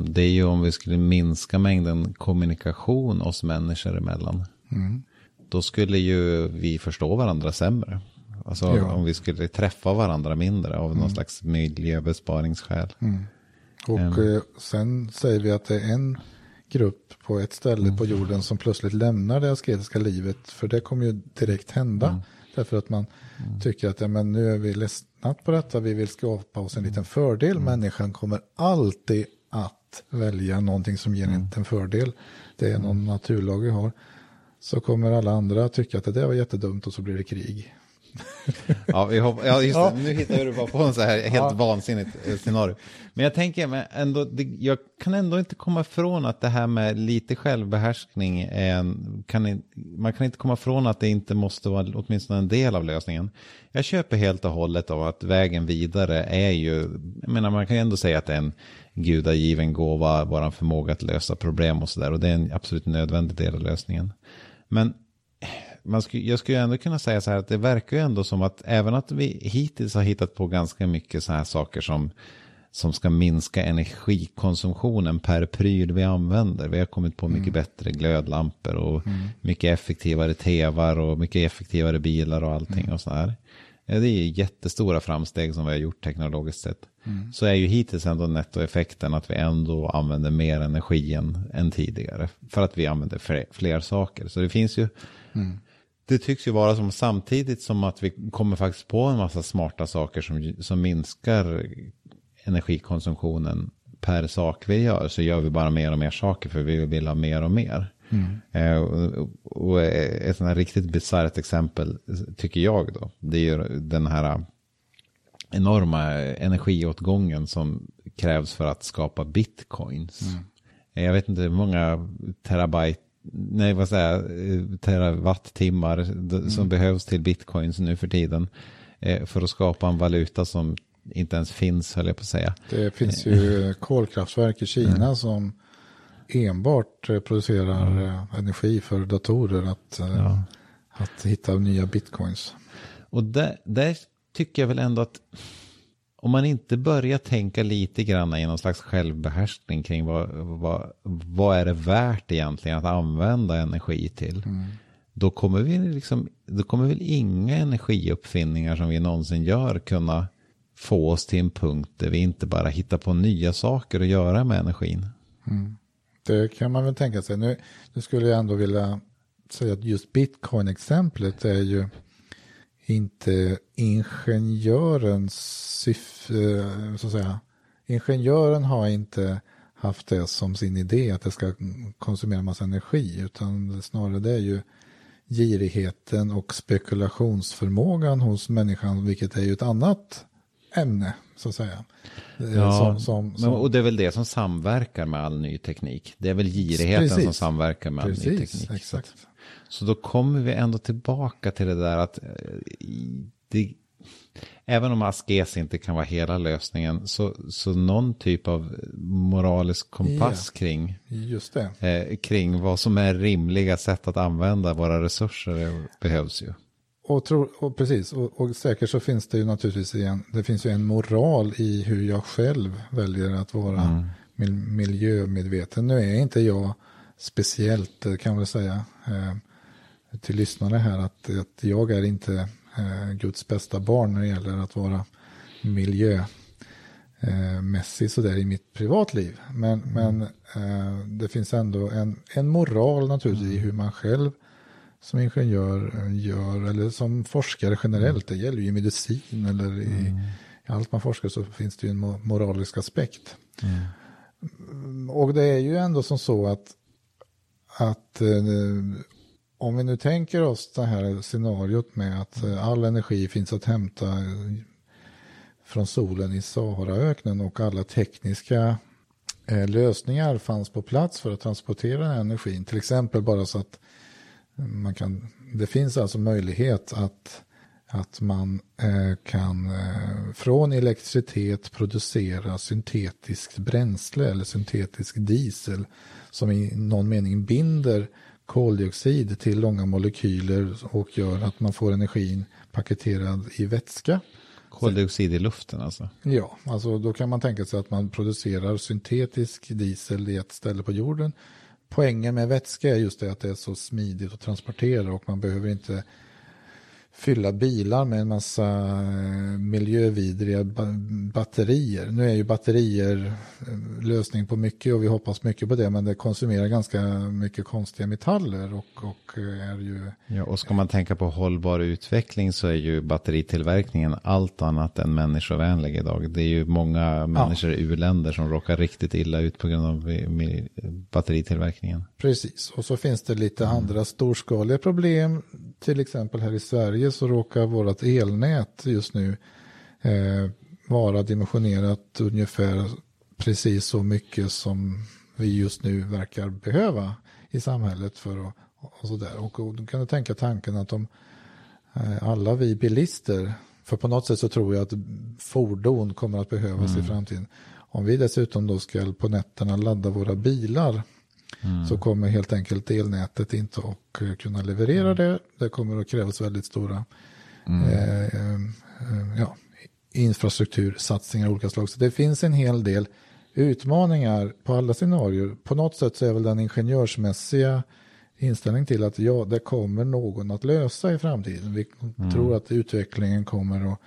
det är ju om vi skulle minska mängden kommunikation oss människor emellan. Mm. Då skulle ju vi förstå varandra sämre. Alltså ja. om vi skulle träffa varandra mindre av mm. någon slags miljöbesparingsskäl. Mm. Och um. sen säger vi att det är en grupp på ett ställe mm. på jorden som plötsligt lämnar det asketiska livet. För det kommer ju direkt hända. Mm. Därför att man mm. tycker att ja, men nu är vi ledsnat på detta, vi vill skapa oss en liten fördel. Mm. Människan kommer alltid att välja någonting som ger en en fördel. Det är någon naturlag vi har. Så kommer alla andra tycka att det där var jättedumt och så blir det krig. ja, vi hopp, ja, just det, nu hittar du bara på en så här helt ja. vansinnigt eh, scenario. Men jag tänker, men ändå, det, jag kan ändå inte komma ifrån att det här med lite självbehärskning är en, kan, man kan inte komma ifrån att det inte måste vara åtminstone en del av lösningen. Jag köper helt och hållet av att vägen vidare är ju, jag menar man kan ju ändå säga att det är en gudagiven gåva, vår förmåga att lösa problem och sådär. Och det är en absolut nödvändig del av lösningen. Men man skulle, jag skulle ändå kunna säga så här att det verkar ju ändå som att även att vi hittills har hittat på ganska mycket så här saker som som ska minska energikonsumtionen per pryl vi använder. Vi har kommit på mycket mm. bättre glödlampor och mm. mycket effektivare tevar och mycket effektivare bilar och allting mm. och så här. Det är jättestora framsteg som vi har gjort teknologiskt sett. Mm. Så är ju hittills ändå nettoeffekten att vi ändå använder mer energi än, än tidigare. För att vi använder fler, fler saker. Så det finns ju mm det tycks ju vara som samtidigt som att vi kommer faktiskt på en massa smarta saker som, som minskar energikonsumtionen per sak vi gör så gör vi bara mer och mer saker för vi vill ha mer och mer. Mm. Eh, och, och ett sådant här riktigt bisarrt exempel tycker jag då, det är ju den här enorma energiåtgången som krävs för att skapa bitcoins. Mm. Jag vet inte hur många terabyte nej vad säger jag, terawattimmar mm. som behövs till bitcoins nu för tiden. Eh, för att skapa en valuta som inte ens finns, höll jag på att säga. Det finns ju kolkraftverk i Kina mm. som enbart producerar mm. energi för datorer att, eh, ja. att hitta nya bitcoins. Och där, där tycker jag väl ändå att om man inte börjar tänka lite grann i någon slags självbehärskning kring vad, vad, vad är det värt egentligen att använda energi till. Mm. Då kommer vi liksom, då kommer väl inga energiuppfinningar som vi någonsin gör kunna få oss till en punkt där vi inte bara hittar på nya saker att göra med energin. Mm. Det kan man väl tänka sig. Nu, nu skulle jag ändå vilja säga att just bitcoin-exemplet är ju inte ingenjörens syfte, eh, så att säga. Ingenjören har inte haft det som sin idé att det ska konsumera massa energi utan snarare det är ju girigheten och spekulationsförmågan hos människan vilket är ju ett annat ämne så att säga. Eh, ja, som, som, som... och det är väl det som samverkar med all ny teknik. Det är väl girigheten Precis. som samverkar med all Precis, ny teknik. Exakt. Så då kommer vi ändå tillbaka till det där att eh, det, även om askes inte kan vara hela lösningen så, så någon typ av moralisk kompass ja, kring, just det. Eh, kring vad som är rimliga sätt att använda våra resurser behövs ju. Och, tro, och precis, och, och, säkert så finns det ju naturligtvis en, det finns ju en moral i hur jag själv väljer att vara mm. mil, miljömedveten. Nu är inte jag speciellt, eh, kan man säga, eh, till lyssnare här, att, att jag är inte eh, Guds bästa barn när det gäller att vara miljömässig eh, sådär i mitt privatliv. Men, mm. men eh, det finns ändå en, en moral naturligtvis mm. i hur man själv som ingenjör gör, eller som forskare generellt, det gäller ju i medicin eller i, mm. allt man forskar så finns det ju en moralisk aspekt. Mm. Och det är ju ändå som så att, att eh, om vi nu tänker oss det här scenariot med att eh, all energi finns att hämta från solen i Saharaöknen och alla tekniska eh, lösningar fanns på plats för att transportera energin. Till exempel bara så att man kan, det finns alltså möjlighet att, att man eh, kan eh, från elektricitet producera syntetiskt bränsle eller syntetisk diesel som i någon mening binder koldioxid till långa molekyler och gör att man får energin paketerad i vätska. Koldioxid i luften alltså? Ja, alltså då kan man tänka sig att man producerar syntetisk diesel i ett ställe på jorden poängen med vätska är just det att det är så smidigt att transportera och man behöver inte fylla bilar med en massa eh, miljövidriga batterier. Nu är ju batterier eh, lösning på mycket och vi hoppas mycket på det men det konsumerar ganska mycket konstiga metaller och, och eh, är ju... Ja, och ska man tänka på hållbar utveckling så är ju batteritillverkningen allt annat än människovänlig idag. Det är ju många människor i u-länder som råkar riktigt illa ut på grund av batteritillverkningen. Precis, och så finns det lite mm. andra storskaliga problem, till exempel här i Sverige Sverige så råkar vårt elnät just nu eh, vara dimensionerat ungefär precis så mycket som vi just nu verkar behöva i samhället för att och sådär. Och, och då kan du tänka tanken att om eh, alla vi bilister, för på något sätt så tror jag att fordon kommer att behövas mm. i framtiden. Om vi dessutom då ska på nätterna ladda våra bilar Mm. så kommer helt enkelt elnätet inte att eh, kunna leverera det. Det kommer att krävas väldigt stora mm. eh, eh, ja, infrastruktursatsningar av olika slag. Så det finns en hel del utmaningar på alla scenarier. På något sätt så är väl den ingenjörsmässiga inställning till att ja, det kommer någon att lösa i framtiden. Vi mm. tror att utvecklingen kommer att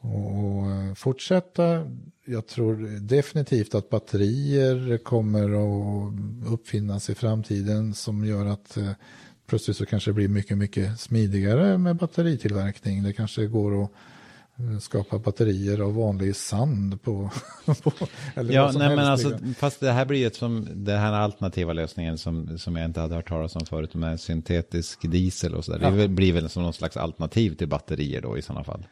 och fortsätta. Jag tror definitivt att batterier kommer att uppfinnas i framtiden som gör att eh, plötsligt så kanske det blir mycket, mycket smidigare med batteritillverkning. Det kanske går att eh, skapa batterier av vanlig sand på... på eller ja, nej, men alltså, fast det här blir ju som den här alternativa lösningen som, som jag inte hade hört talas om förut med syntetisk diesel och så där. Ja. Det blir väl som någon slags alternativ till batterier då i sådana fall.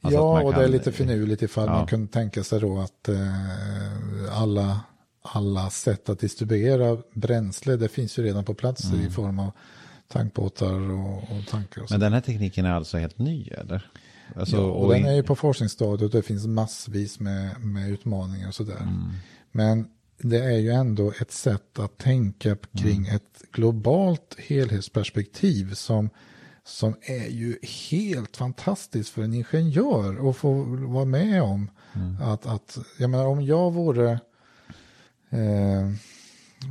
Alltså ja, och kan... det är lite finurligt ifall ja. man kunde tänka sig då att eh, alla, alla sätt att distribuera bränsle, det finns ju redan på plats mm. i form av tankbåtar och, och tankar. Och Men den här tekniken är alltså helt ny eller? Alltså, ja, och, och den är ju på forskningsstadiet och det finns massvis med, med utmaningar och sådär. Mm. Men det är ju ändå ett sätt att tänka kring mm. ett globalt helhetsperspektiv som som är ju helt fantastiskt för en ingenjör att få vara med om. Mm. Att, att, jag menar om jag vore eh,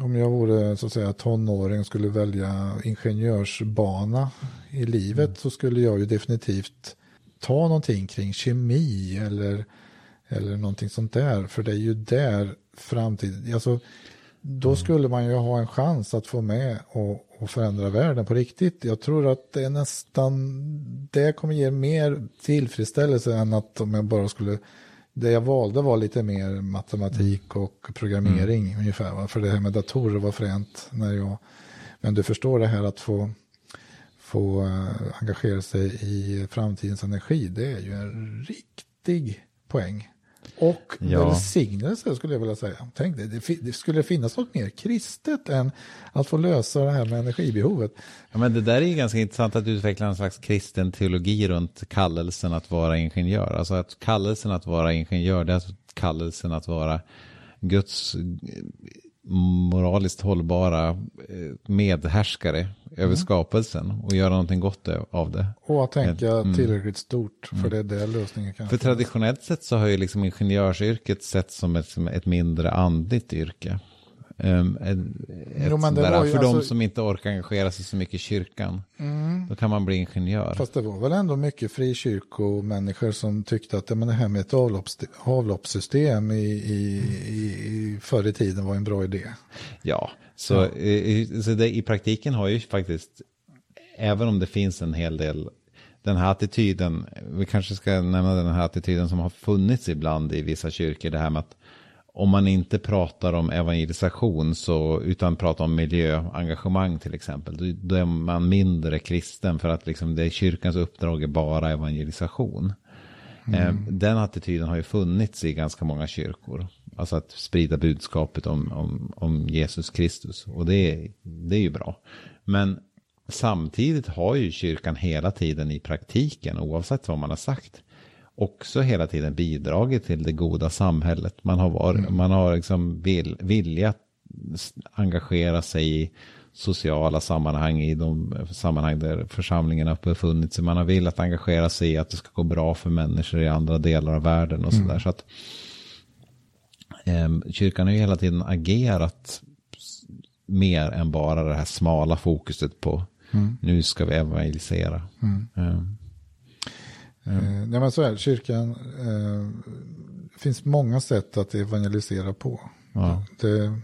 om jag vore så att säga tonåring skulle välja ingenjörsbana i livet mm. så skulle jag ju definitivt ta någonting kring kemi eller, eller någonting sånt där. För det är ju där framtiden, alltså då skulle man ju ha en chans att få med och, och förändra världen på riktigt. Jag tror att det är nästan, det kommer ge mer tillfredsställelse än att om jag bara skulle, det jag valde var lite mer matematik och programmering mm. ungefär. Va? För det här med datorer var fränt när jag, men du förstår det här att få, få uh, engagera sig i framtidens energi, det är ju en riktig poäng. Och ja. välsignelse skulle jag vilja säga. Tänk dig, det, det skulle finnas något mer kristet än att få lösa det här med energibehovet. Ja, men det där är ju ganska intressant att utveckla en slags kristen teologi runt kallelsen att vara ingenjör. Alltså att kallelsen att vara ingenjör, det är alltså kallelsen att vara Guds moraliskt hållbara eh, medhärskare över mm. skapelsen och göra någonting gott av det. Och att tänka mm. tillräckligt stort, för mm. det är det lösningen kan För traditionellt sett så har ju liksom ingenjörsyrket sett som ett, som ett mindre andligt yrke. Um, ett, jo, ett där, för alltså, de som inte orkar engagera sig så mycket i kyrkan. Mm. Då kan man bli ingenjör. Fast det var väl ändå mycket frikyrkomänniskor som tyckte att men det här med ett avlopps, avloppssystem i, i, i, förr i tiden var en bra idé. Ja, så, ja. I, så det, i praktiken har ju faktiskt, även om det finns en hel del den här attityden, vi kanske ska nämna den här attityden som har funnits ibland i vissa kyrkor, det här med att om man inte pratar om evangelisation så, utan pratar om miljöengagemang till exempel, då, är man mindre kristen för att liksom det är kyrkans uppdrag är bara evangelisation. Mm. Eh, den attityden har ju funnits i ganska många kyrkor. Alltså att sprida budskapet om, om, om Jesus Kristus. Och det är, det är ju bra. Men samtidigt har ju kyrkan hela tiden i praktiken, oavsett vad man har sagt, också hela tiden bidragit till det goda samhället. Man har, varit, mm. man har liksom vill, vilja engagera sig i sociala sammanhang, i de sammanhang där församlingen har befunnit sig. Man har velat engagera sig i att det ska gå bra för människor i andra delar av världen och mm. sådär. Så att eh, kyrkan har ju hela tiden agerat mer än bara det här smala fokuset på mm. nu ska vi evangelisera. Mm. Eh. Mm. Eh, men så är kyrkan, eh, finns många sätt att evangelisera på. Ja. Det,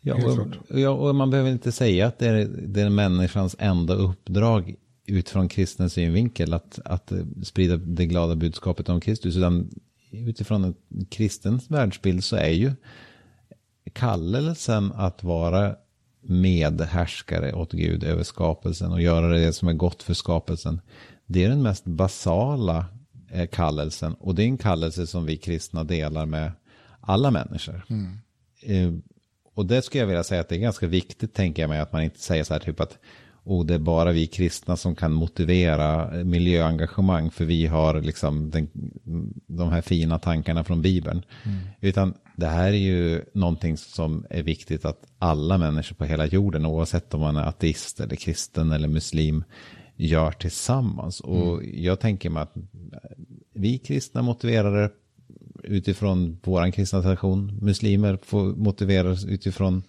ja, och, ja, och man behöver inte säga att det är, det är människans enda uppdrag utifrån kristen synvinkel att, att sprida det glada budskapet om Kristus. Utan utifrån en kristens världsbild så är ju kallelsen att vara medhärskare åt Gud över skapelsen och göra det som är gott för skapelsen. Det är den mest basala eh, kallelsen och det är en kallelse som vi kristna delar med alla människor. Mm. Eh, och det skulle jag vilja säga att det är ganska viktigt, tänker jag mig, att man inte säger så här typ att oh, det är bara vi kristna som kan motivera miljöengagemang för vi har liksom den, de här fina tankarna från Bibeln. Mm. Utan det här är ju någonting som är viktigt att alla människor på hela jorden, oavsett om man är ateist eller kristen eller muslim, gör tillsammans. Och mm. jag tänker mig att vi kristna motiverar det utifrån vår kristna tradition. Muslimer får motiveras utifrån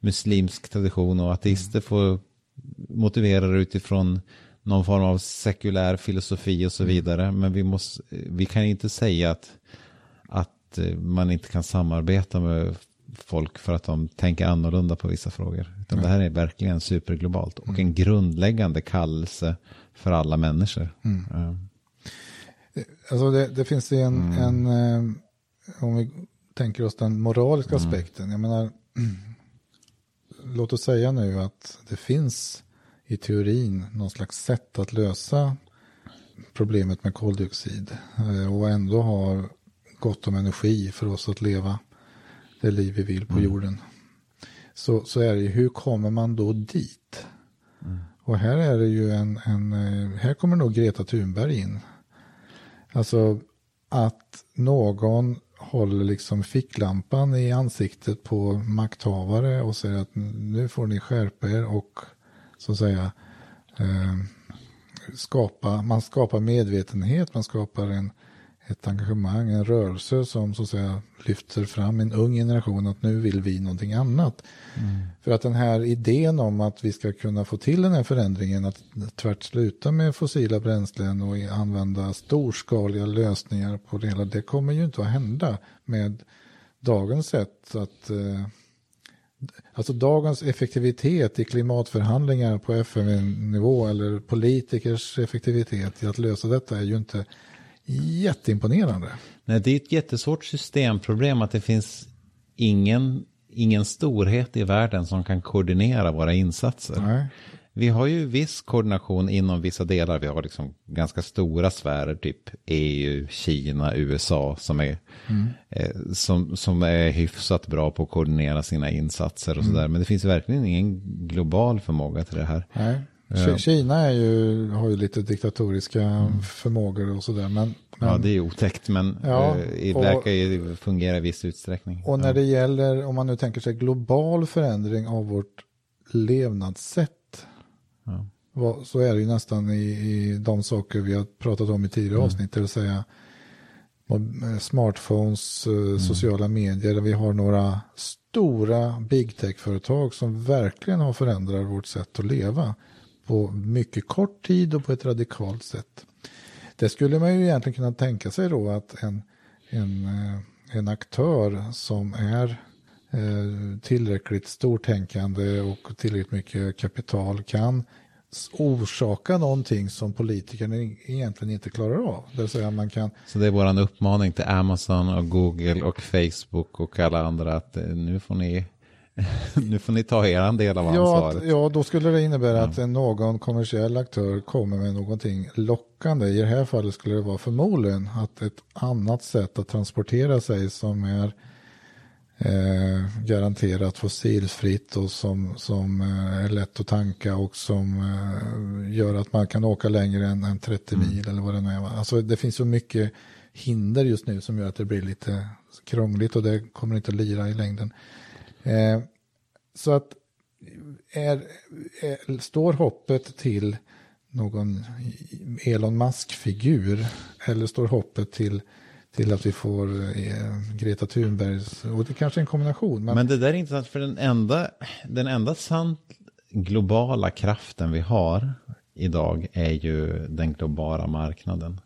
muslimsk tradition och ateister mm. får motivera det utifrån någon form av sekulär filosofi och så mm. vidare. Men vi, måste, vi kan inte säga att, att man inte kan samarbeta med folk för att de tänker annorlunda på vissa frågor. Utan det här är verkligen superglobalt och en grundläggande kallelse för alla människor. Mm. Ja. Alltså det, det finns en, mm. en, eh, om vi tänker oss den moraliska mm. aspekten, jag menar, låt oss säga nu att det finns i teorin någon slags sätt att lösa problemet med koldioxid eh, och ändå ha gott om energi för oss att leva det liv vi vill på mm. jorden. Så, så är det ju, hur kommer man då dit? Mm. Och här är det ju en, en, eh, här kommer nog Greta Thunberg in. Alltså att någon håller liksom ficklampan i ansiktet på makthavare och säger att nu får ni skärpa er och så att säga eh, skapa, man skapar medvetenhet, man skapar en ett engagemang, en rörelse som så att säga lyfter fram en ung generation att nu vill vi någonting annat. Mm. För att den här idén om att vi ska kunna få till den här förändringen, att tvärt sluta med fossila bränslen och använda storskaliga lösningar på det hela, det kommer ju inte att hända med dagens sätt att, eh, alltså dagens effektivitet i klimatförhandlingar på FN-nivå eller politikers effektivitet i att lösa detta är ju inte jätteimponerande. Nej, det är ett jättesvårt systemproblem att det finns ingen, ingen storhet i världen som kan koordinera våra insatser. Nej. Vi har ju viss koordination inom vissa delar. Vi har liksom ganska stora sfärer, typ EU, Kina, USA, som är, mm. eh, som, som är hyfsat bra på att koordinera sina insatser och mm. sådär. Men det finns verkligen ingen global förmåga till det här. Nej. Kina är ju, har ju lite diktatoriska mm. förmågor och sådär. Men, men, ja, det är otäckt, men ja, det verkar ju fungera i viss utsträckning. Och när det gäller, om man nu tänker sig global förändring av vårt levnadssätt Ja. Så är det ju nästan i, i de saker vi har pratat om i tidigare mm. avsnitt, det vill säga eh, smartphones, eh, mm. sociala medier, där vi har några stora big tech-företag som verkligen har förändrat vårt sätt att leva på mycket kort tid och på ett radikalt sätt. Det skulle man ju egentligen kunna tänka sig då att en, en, eh, en aktör som är eh, tillräckligt stortänkande och tillräckligt mycket kapital kan orsaka någonting som politikerna egentligen inte klarar av. Det vill säga man kan... Så det är vår uppmaning till Amazon och Google och Facebook och alla andra att eh, nu får ni nu får ni ta er del av ansvaret. Ja, ja, då skulle det innebära att någon kommersiell aktör kommer med någonting lockande. I det här fallet skulle det vara förmodligen att ett annat sätt att transportera sig som är eh, garanterat fossilfritt och som, som eh, är lätt att tanka och som eh, gör att man kan åka längre än, än 30 mm. mil eller vad det nu är. Alltså det finns så mycket hinder just nu som gör att det blir lite krångligt och det kommer inte att lira i längden. Eh, så att är, är, står hoppet till någon Elon Musk-figur eller står hoppet till till att vi får eh, Greta Thunbergs, och det kanske är en kombination. Men... men det där är intressant, för den enda, den enda sant globala kraften vi har idag är ju den globala marknaden.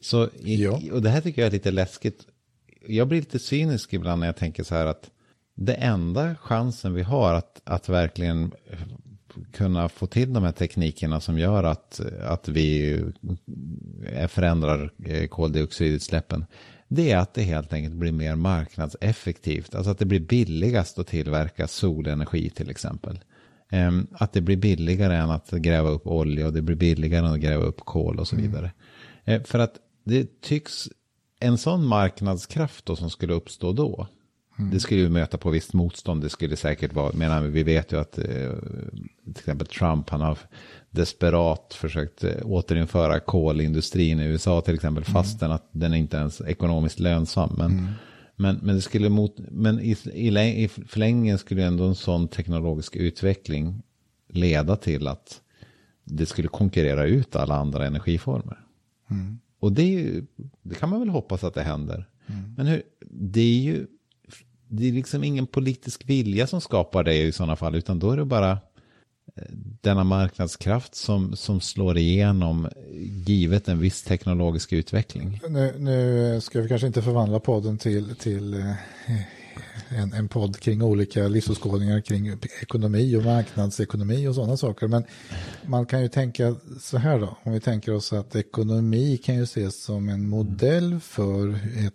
Så, i, ja. och det här tycker jag är lite läskigt. Jag blir lite cynisk ibland när jag tänker så här att det enda chansen vi har att, att verkligen kunna få till de här teknikerna som gör att, att vi förändrar eh, koldioxidutsläppen. Det är att det helt enkelt blir mer marknadseffektivt. Alltså att det blir billigast att tillverka solenergi till exempel. Ehm, att det blir billigare än att gräva upp olja och det blir billigare än att gräva upp kol och så mm. vidare. Mm. För att det tycks, en sån marknadskraft då som skulle uppstå då, Mm. Det skulle ju möta på visst motstånd. Det skulle säkert vara, men vi vet ju att eh, till exempel Trump, han har desperat försökt eh, återinföra kolindustrin i USA till exempel, mm. fastän att den inte ens är ekonomiskt lönsam. Men, mm. men, men, det skulle mot, men i, i, i förlängningen skulle ändå en sån teknologisk utveckling leda till att det skulle konkurrera ut alla andra energiformer. Mm. Och det, det, kan man väl hoppas att det händer. Mm. Men hur, det är ju det är liksom ingen politisk vilja som skapar det i sådana fall, utan då är det bara eh, denna marknadskraft som, som slår igenom givet en viss teknologisk utveckling. Nu, nu ska vi kanske inte förvandla podden till, till eh, en, en podd kring olika livsåskådningar kring ekonomi och marknadsekonomi och sådana saker. Men man kan ju tänka så här då, om vi tänker oss att ekonomi kan ju ses som en modell för ett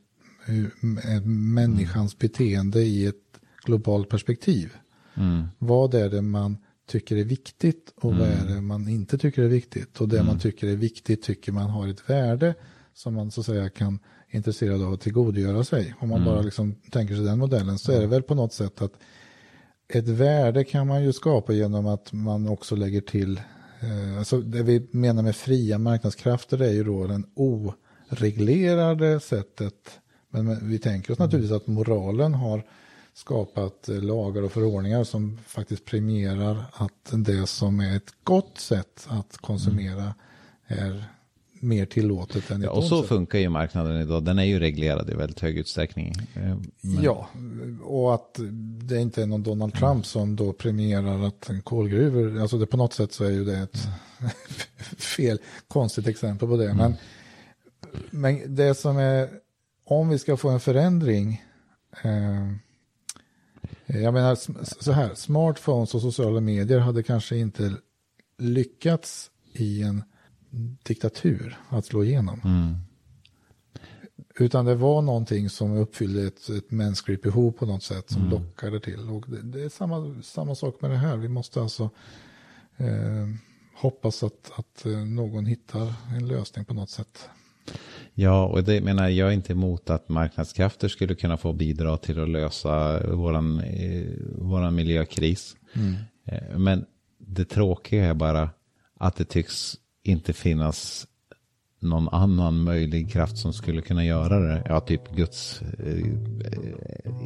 människans beteende i ett globalt perspektiv. Mm. Vad är det man tycker är viktigt och mm. vad är det man inte tycker är viktigt. Och det mm. man tycker är viktigt tycker man har ett värde som man så att säga kan intresserad av att tillgodogöra sig. Om man mm. bara liksom tänker sig den modellen så är det väl på något sätt att ett värde kan man ju skapa genom att man också lägger till, eh, alltså det vi menar med fria marknadskrafter är ju då den oreglerade sättet men vi tänker oss naturligtvis att moralen har skapat eh, lagar och förordningar som faktiskt premierar att det som är ett gott sätt att konsumera är mer tillåtet än ett ja, Och så sätt. funkar ju marknaden idag. Den är ju reglerad i väldigt hög utsträckning. Eh, men... Ja, och att det inte är någon Donald Trump mm. som då premierar att kolgruvor, alltså det på något sätt så är ju det ett fel, konstigt exempel på det. Mm. Men, men det som är om vi ska få en förändring eh, Jag menar så här, smartphones och sociala medier hade kanske inte lyckats i en diktatur att slå igenom. Mm. Utan det var någonting som uppfyllde ett, ett mänskligt behov på något sätt som mm. lockade till. Och det, det, är samma, samma sak med det här. Vi måste alltså eh, hoppas att, att eh, någon hittar en lösning på något sätt. Ja, och det menar jag är inte emot att marknadskrafter skulle kunna få bidra till att lösa våran, eh, våran miljökris. Mm. Eh, men det tråkiga är bara att det tycks inte finnas någon annan möjlig kraft som skulle kunna göra det. Ja, typ Guds eh,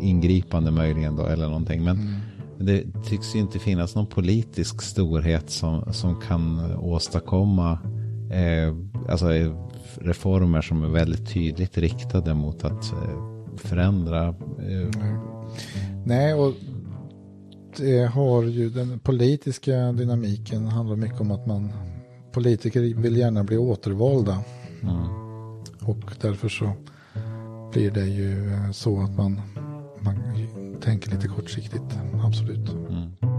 ingripande möjligen då eller någonting. Men mm. det tycks ju inte finnas någon politisk storhet som, som kan åstadkomma eh, alltså, reformer som är väldigt tydligt riktade mot att eh, förändra. Eh. Nej, och det har ju den politiska dynamiken handlar mycket om att man politiker vill gärna bli återvalda. Mm. Och därför så blir det ju eh, så att man, man tänker lite kortsiktigt. Absolut. Mm.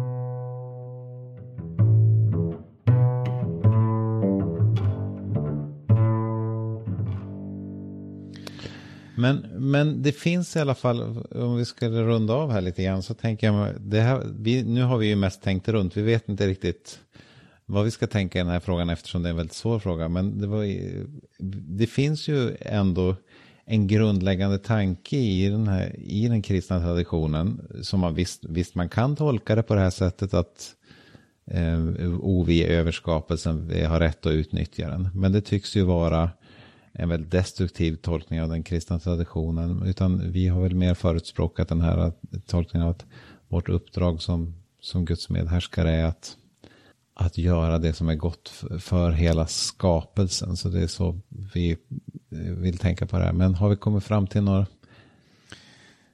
Men, men det finns i alla fall, om vi skulle runda av här lite grann, så tänker jag, det här, vi, nu har vi ju mest tänkt runt, vi vet inte riktigt vad vi ska tänka i den här frågan eftersom det är en väldigt svår fråga. Men det, var, det finns ju ändå en grundläggande tanke i den, här, i den kristna traditionen. Som man visst, visst man kan tolka det på det här sättet att eh, ovi överskapelsen har rätt att utnyttja den. Men det tycks ju vara en väldigt destruktiv tolkning av den kristna traditionen. Utan vi har väl mer förutspråkat den här tolkningen av att vårt uppdrag som, som Guds medhärskare är att att göra det som är gott för hela skapelsen. Så det är så vi vill tänka på det här. Men har vi kommit fram till några,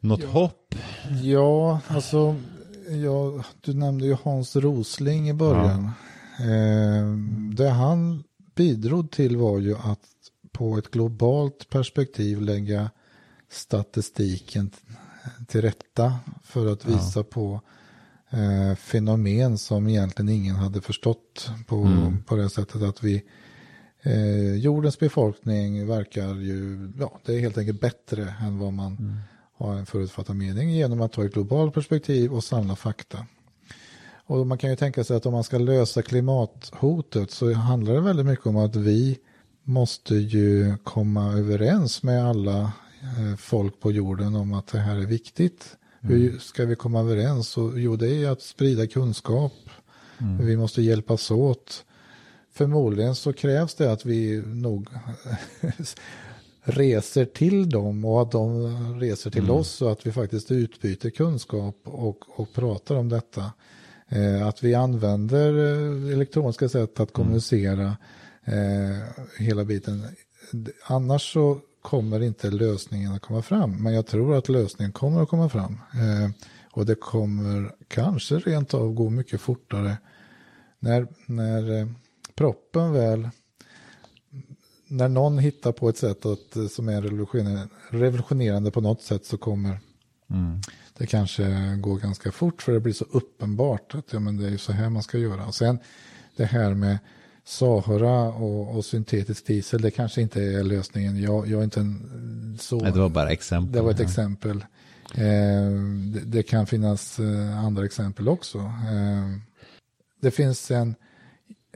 något ja. hopp? Ja, alltså ja, du nämnde ju Hans Rosling i början. Ja. Eh, det han bidrog till var ju att på ett globalt perspektiv lägga statistiken till rätta för att visa ja. på eh, fenomen som egentligen ingen hade förstått på, mm. på det sättet att vi eh, jordens befolkning verkar ju, ja det är helt enkelt bättre än vad man mm. har en förutfattad mening genom att ta ett globalt perspektiv och samla fakta. Och man kan ju tänka sig att om man ska lösa klimathotet så handlar det väldigt mycket om att vi måste ju komma överens med alla eh, folk på jorden om att det här är viktigt. Hur mm. ska vi komma överens? Och, jo, det är att sprida kunskap. Mm. Vi måste hjälpas åt. Förmodligen så krävs det att vi nog reser till dem och att de reser till mm. oss och att vi faktiskt utbyter kunskap och, och pratar om detta. Eh, att vi använder eh, elektroniska sätt att mm. kommunicera hela biten. Annars så kommer inte lösningen att komma fram. Men jag tror att lösningen kommer att komma fram. Eh, och det kommer kanske rent av gå mycket fortare. När, när eh, proppen väl, när någon hittar på ett sätt att, eh, som är revolutionerande, revolutionerande på något sätt så kommer mm. det kanske gå ganska fort. För det blir så uppenbart att ja, men det är så här man ska göra. Och sen det här med Sahara och, och, syntetisk diesel, det kanske inte är lösningen. Jag, jag är inte en så... Det var bara exempel. Det var ett exempel. Eh, det, det, kan finnas eh, andra exempel också. Eh, det finns en,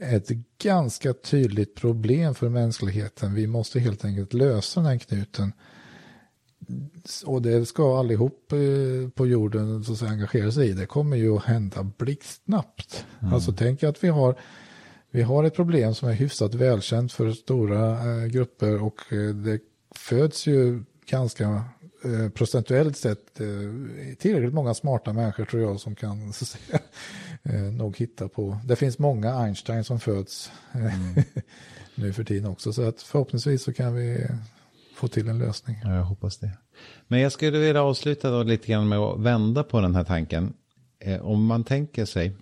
ett ganska tydligt problem för mänskligheten. Vi måste helt enkelt lösa den här knuten. Och det ska allihop eh, på jorden så att säga, engagera sig i. Det kommer ju att hända blixtsnabbt. Mm. Alltså tänk att vi har vi har ett problem som är hyfsat välkänt för stora eh, grupper och eh, det föds ju ganska eh, procentuellt sett tillräckligt många smarta människor tror jag som kan säga, nog hitta på. Det finns många Einstein som föds mm. nu för tiden också så att förhoppningsvis så kan vi få till en lösning. Ja, jag hoppas det. Men jag skulle vilja avsluta då lite grann med att vända på den här tanken. om man tänker sig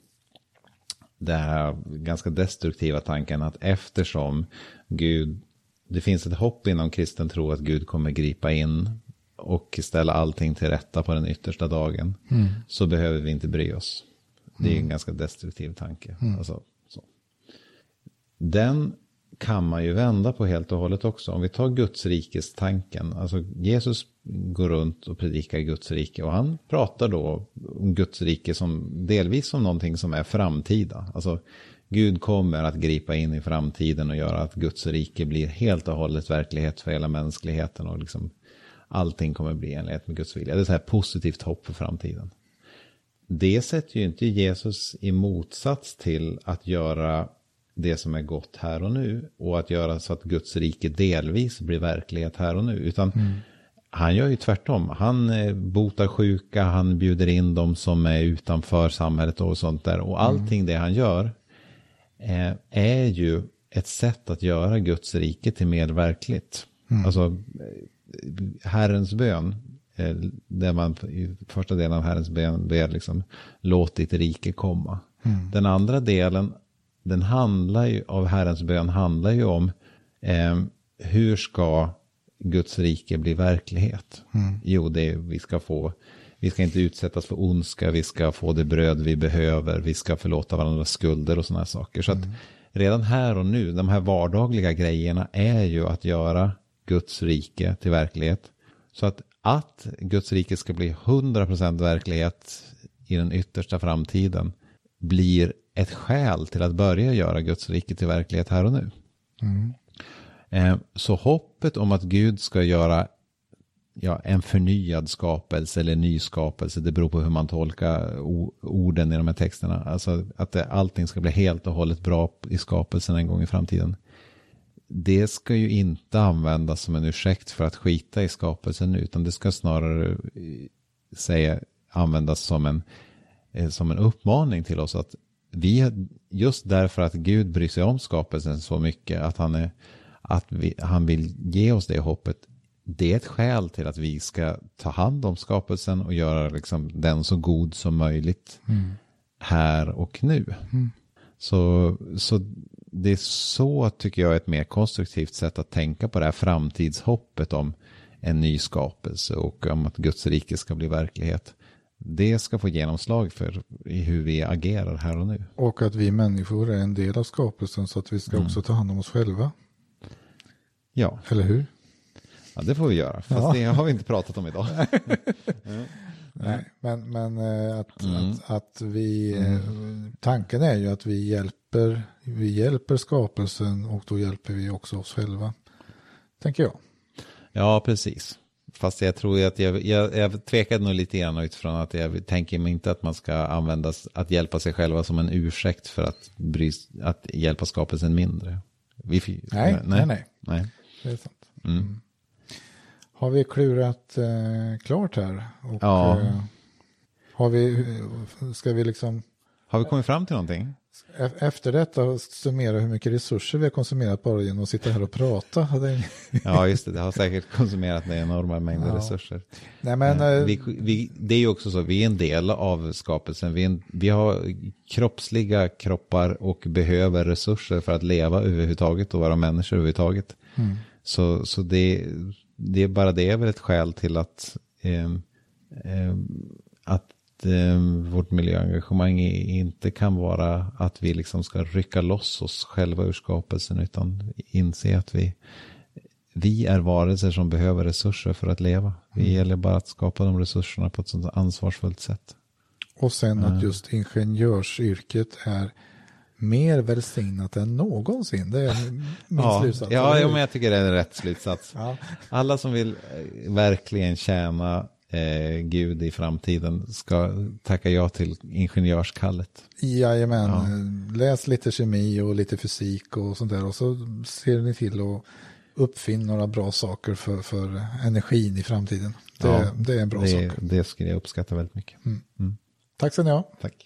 den här ganska destruktiva tanken att eftersom Gud, det finns ett hopp inom kristen tro att Gud kommer gripa in och ställa allting till rätta på den yttersta dagen. Så behöver vi inte bry oss. Det är en ganska destruktiv tanke. Alltså, så. Den kan man ju vända på helt och hållet också. Om vi tar Guds rikes tanken. Alltså Jesus går runt och predikar Guds rike. Och han pratar då om Guds rike som delvis som någonting som är framtida. Alltså Gud kommer att gripa in i framtiden och göra att Guds rike blir helt och hållet verklighet för hela mänskligheten. Och liksom allting kommer bli enlighet med Guds vilja. Det är så här positivt hopp för framtiden. Det sätter ju inte Jesus i motsats till att göra det som är gott här och nu. Och att göra så att Guds rike delvis blir verklighet här och nu. Utan mm. han gör ju tvärtom. Han eh, botar sjuka, han bjuder in de som är utanför samhället och sånt där. Och allting mm. det han gör eh, är ju ett sätt att göra Guds rike till mer verkligt. Mm. Alltså, eh, Herrens bön, eh, där man i första delen av Herrens bön ber liksom, låt ditt rike komma. Mm. Den andra delen den handlar ju, av Herrens bön handlar ju om eh, hur ska Guds rike bli verklighet? Mm. Jo, det är, vi ska få, vi ska inte utsättas för ondska, vi ska få det bröd vi behöver, vi ska förlåta varandras skulder och sådana saker. Så mm. att redan här och nu, de här vardagliga grejerna är ju att göra Guds rike till verklighet. Så att, att Guds rike ska bli 100% verklighet i den yttersta framtiden blir ett skäl till att börja göra Guds rike till verklighet här och nu. Mm. Eh, så hoppet om att Gud ska göra ja, en förnyad skapelse eller nyskapelse, det beror på hur man tolkar orden i de här texterna. Alltså att det, allting ska bli helt och hållet bra i skapelsen en gång i framtiden. Det ska ju inte användas som en ursäkt för att skita i skapelsen nu, utan det ska snarare eh, säga, användas som en, eh, som en uppmaning till oss att vi, just därför att Gud bryr sig om skapelsen så mycket, att han, är, att vi, han vill ge oss det hoppet, det är ett skäl till att vi ska ta hand om skapelsen och göra liksom den så god som möjligt mm. här och nu. Mm. Så, så det är så, tycker jag, ett mer konstruktivt sätt att tänka på det här framtidshoppet om en ny skapelse och om att Guds rike ska bli verklighet det ska få genomslag för i hur vi agerar här och nu. Och att vi människor är en del av skapelsen så att vi ska mm. också ta hand om oss själva. Ja. Eller hur? Ja, det får vi göra. Fast ja. det har vi inte pratat om idag. ja. Nej, men, men eh, att, mm. att, att, vi, eh, mm. tanken är ju att vi hjälper, vi hjälper skapelsen och då hjälper vi också oss själva. Tänker jag. Ja, precis. Fast jag tror att jag, jag, jag tvekade nog lite grann utifrån att jag tänker mig inte att man ska använda att hjälpa sig själva som en ursäkt för att, bry, att hjälpa skapelsen mindre. Vi, nej, nej, nej, nej. Det är sant. Mm. Mm. Har vi klurat eh, klart här? Och, ja. Eh, har vi, ska vi liksom... Har vi kommit fram till någonting? Efter detta summera hur mycket resurser vi har konsumerat bara genom att sitta här och prata. ja, just det. Det har säkert konsumerat med enorma mängder ja. resurser. Nej, men, eh, vi, vi, det är ju också så, vi är en del av skapelsen. Vi, en, vi har kroppsliga kroppar och behöver resurser för att leva överhuvudtaget och vara människor överhuvudtaget. Mm. Så, så det, det är bara det är väl ett skäl till att, eh, eh, att eh, vårt miljöengagemang inte kan vara att vi liksom ska rycka loss oss själva ur skapelsen utan inse att vi, vi är varelser som behöver resurser för att leva. Det mm. gäller bara att skapa de resurserna på ett sådant ansvarsfullt sätt. Och sen att just ingenjörsyrket är mer välsignat än någonsin. Det är min ja, slutsats. Ja, ja, men jag tycker det är en rätt slutsats. ja. Alla som vill eh, verkligen tjäna eh, Gud i framtiden ska tacka ja till ingenjörskallet. Jajamän, ja. läs lite kemi och lite fysik och sånt där och så ser ni till att uppfinna några bra saker för, för energin i framtiden. Det, ja, det är en bra det, sak. Det skulle jag uppskatta väldigt mycket. Mm. Mm. Tack så ni ha. Tack.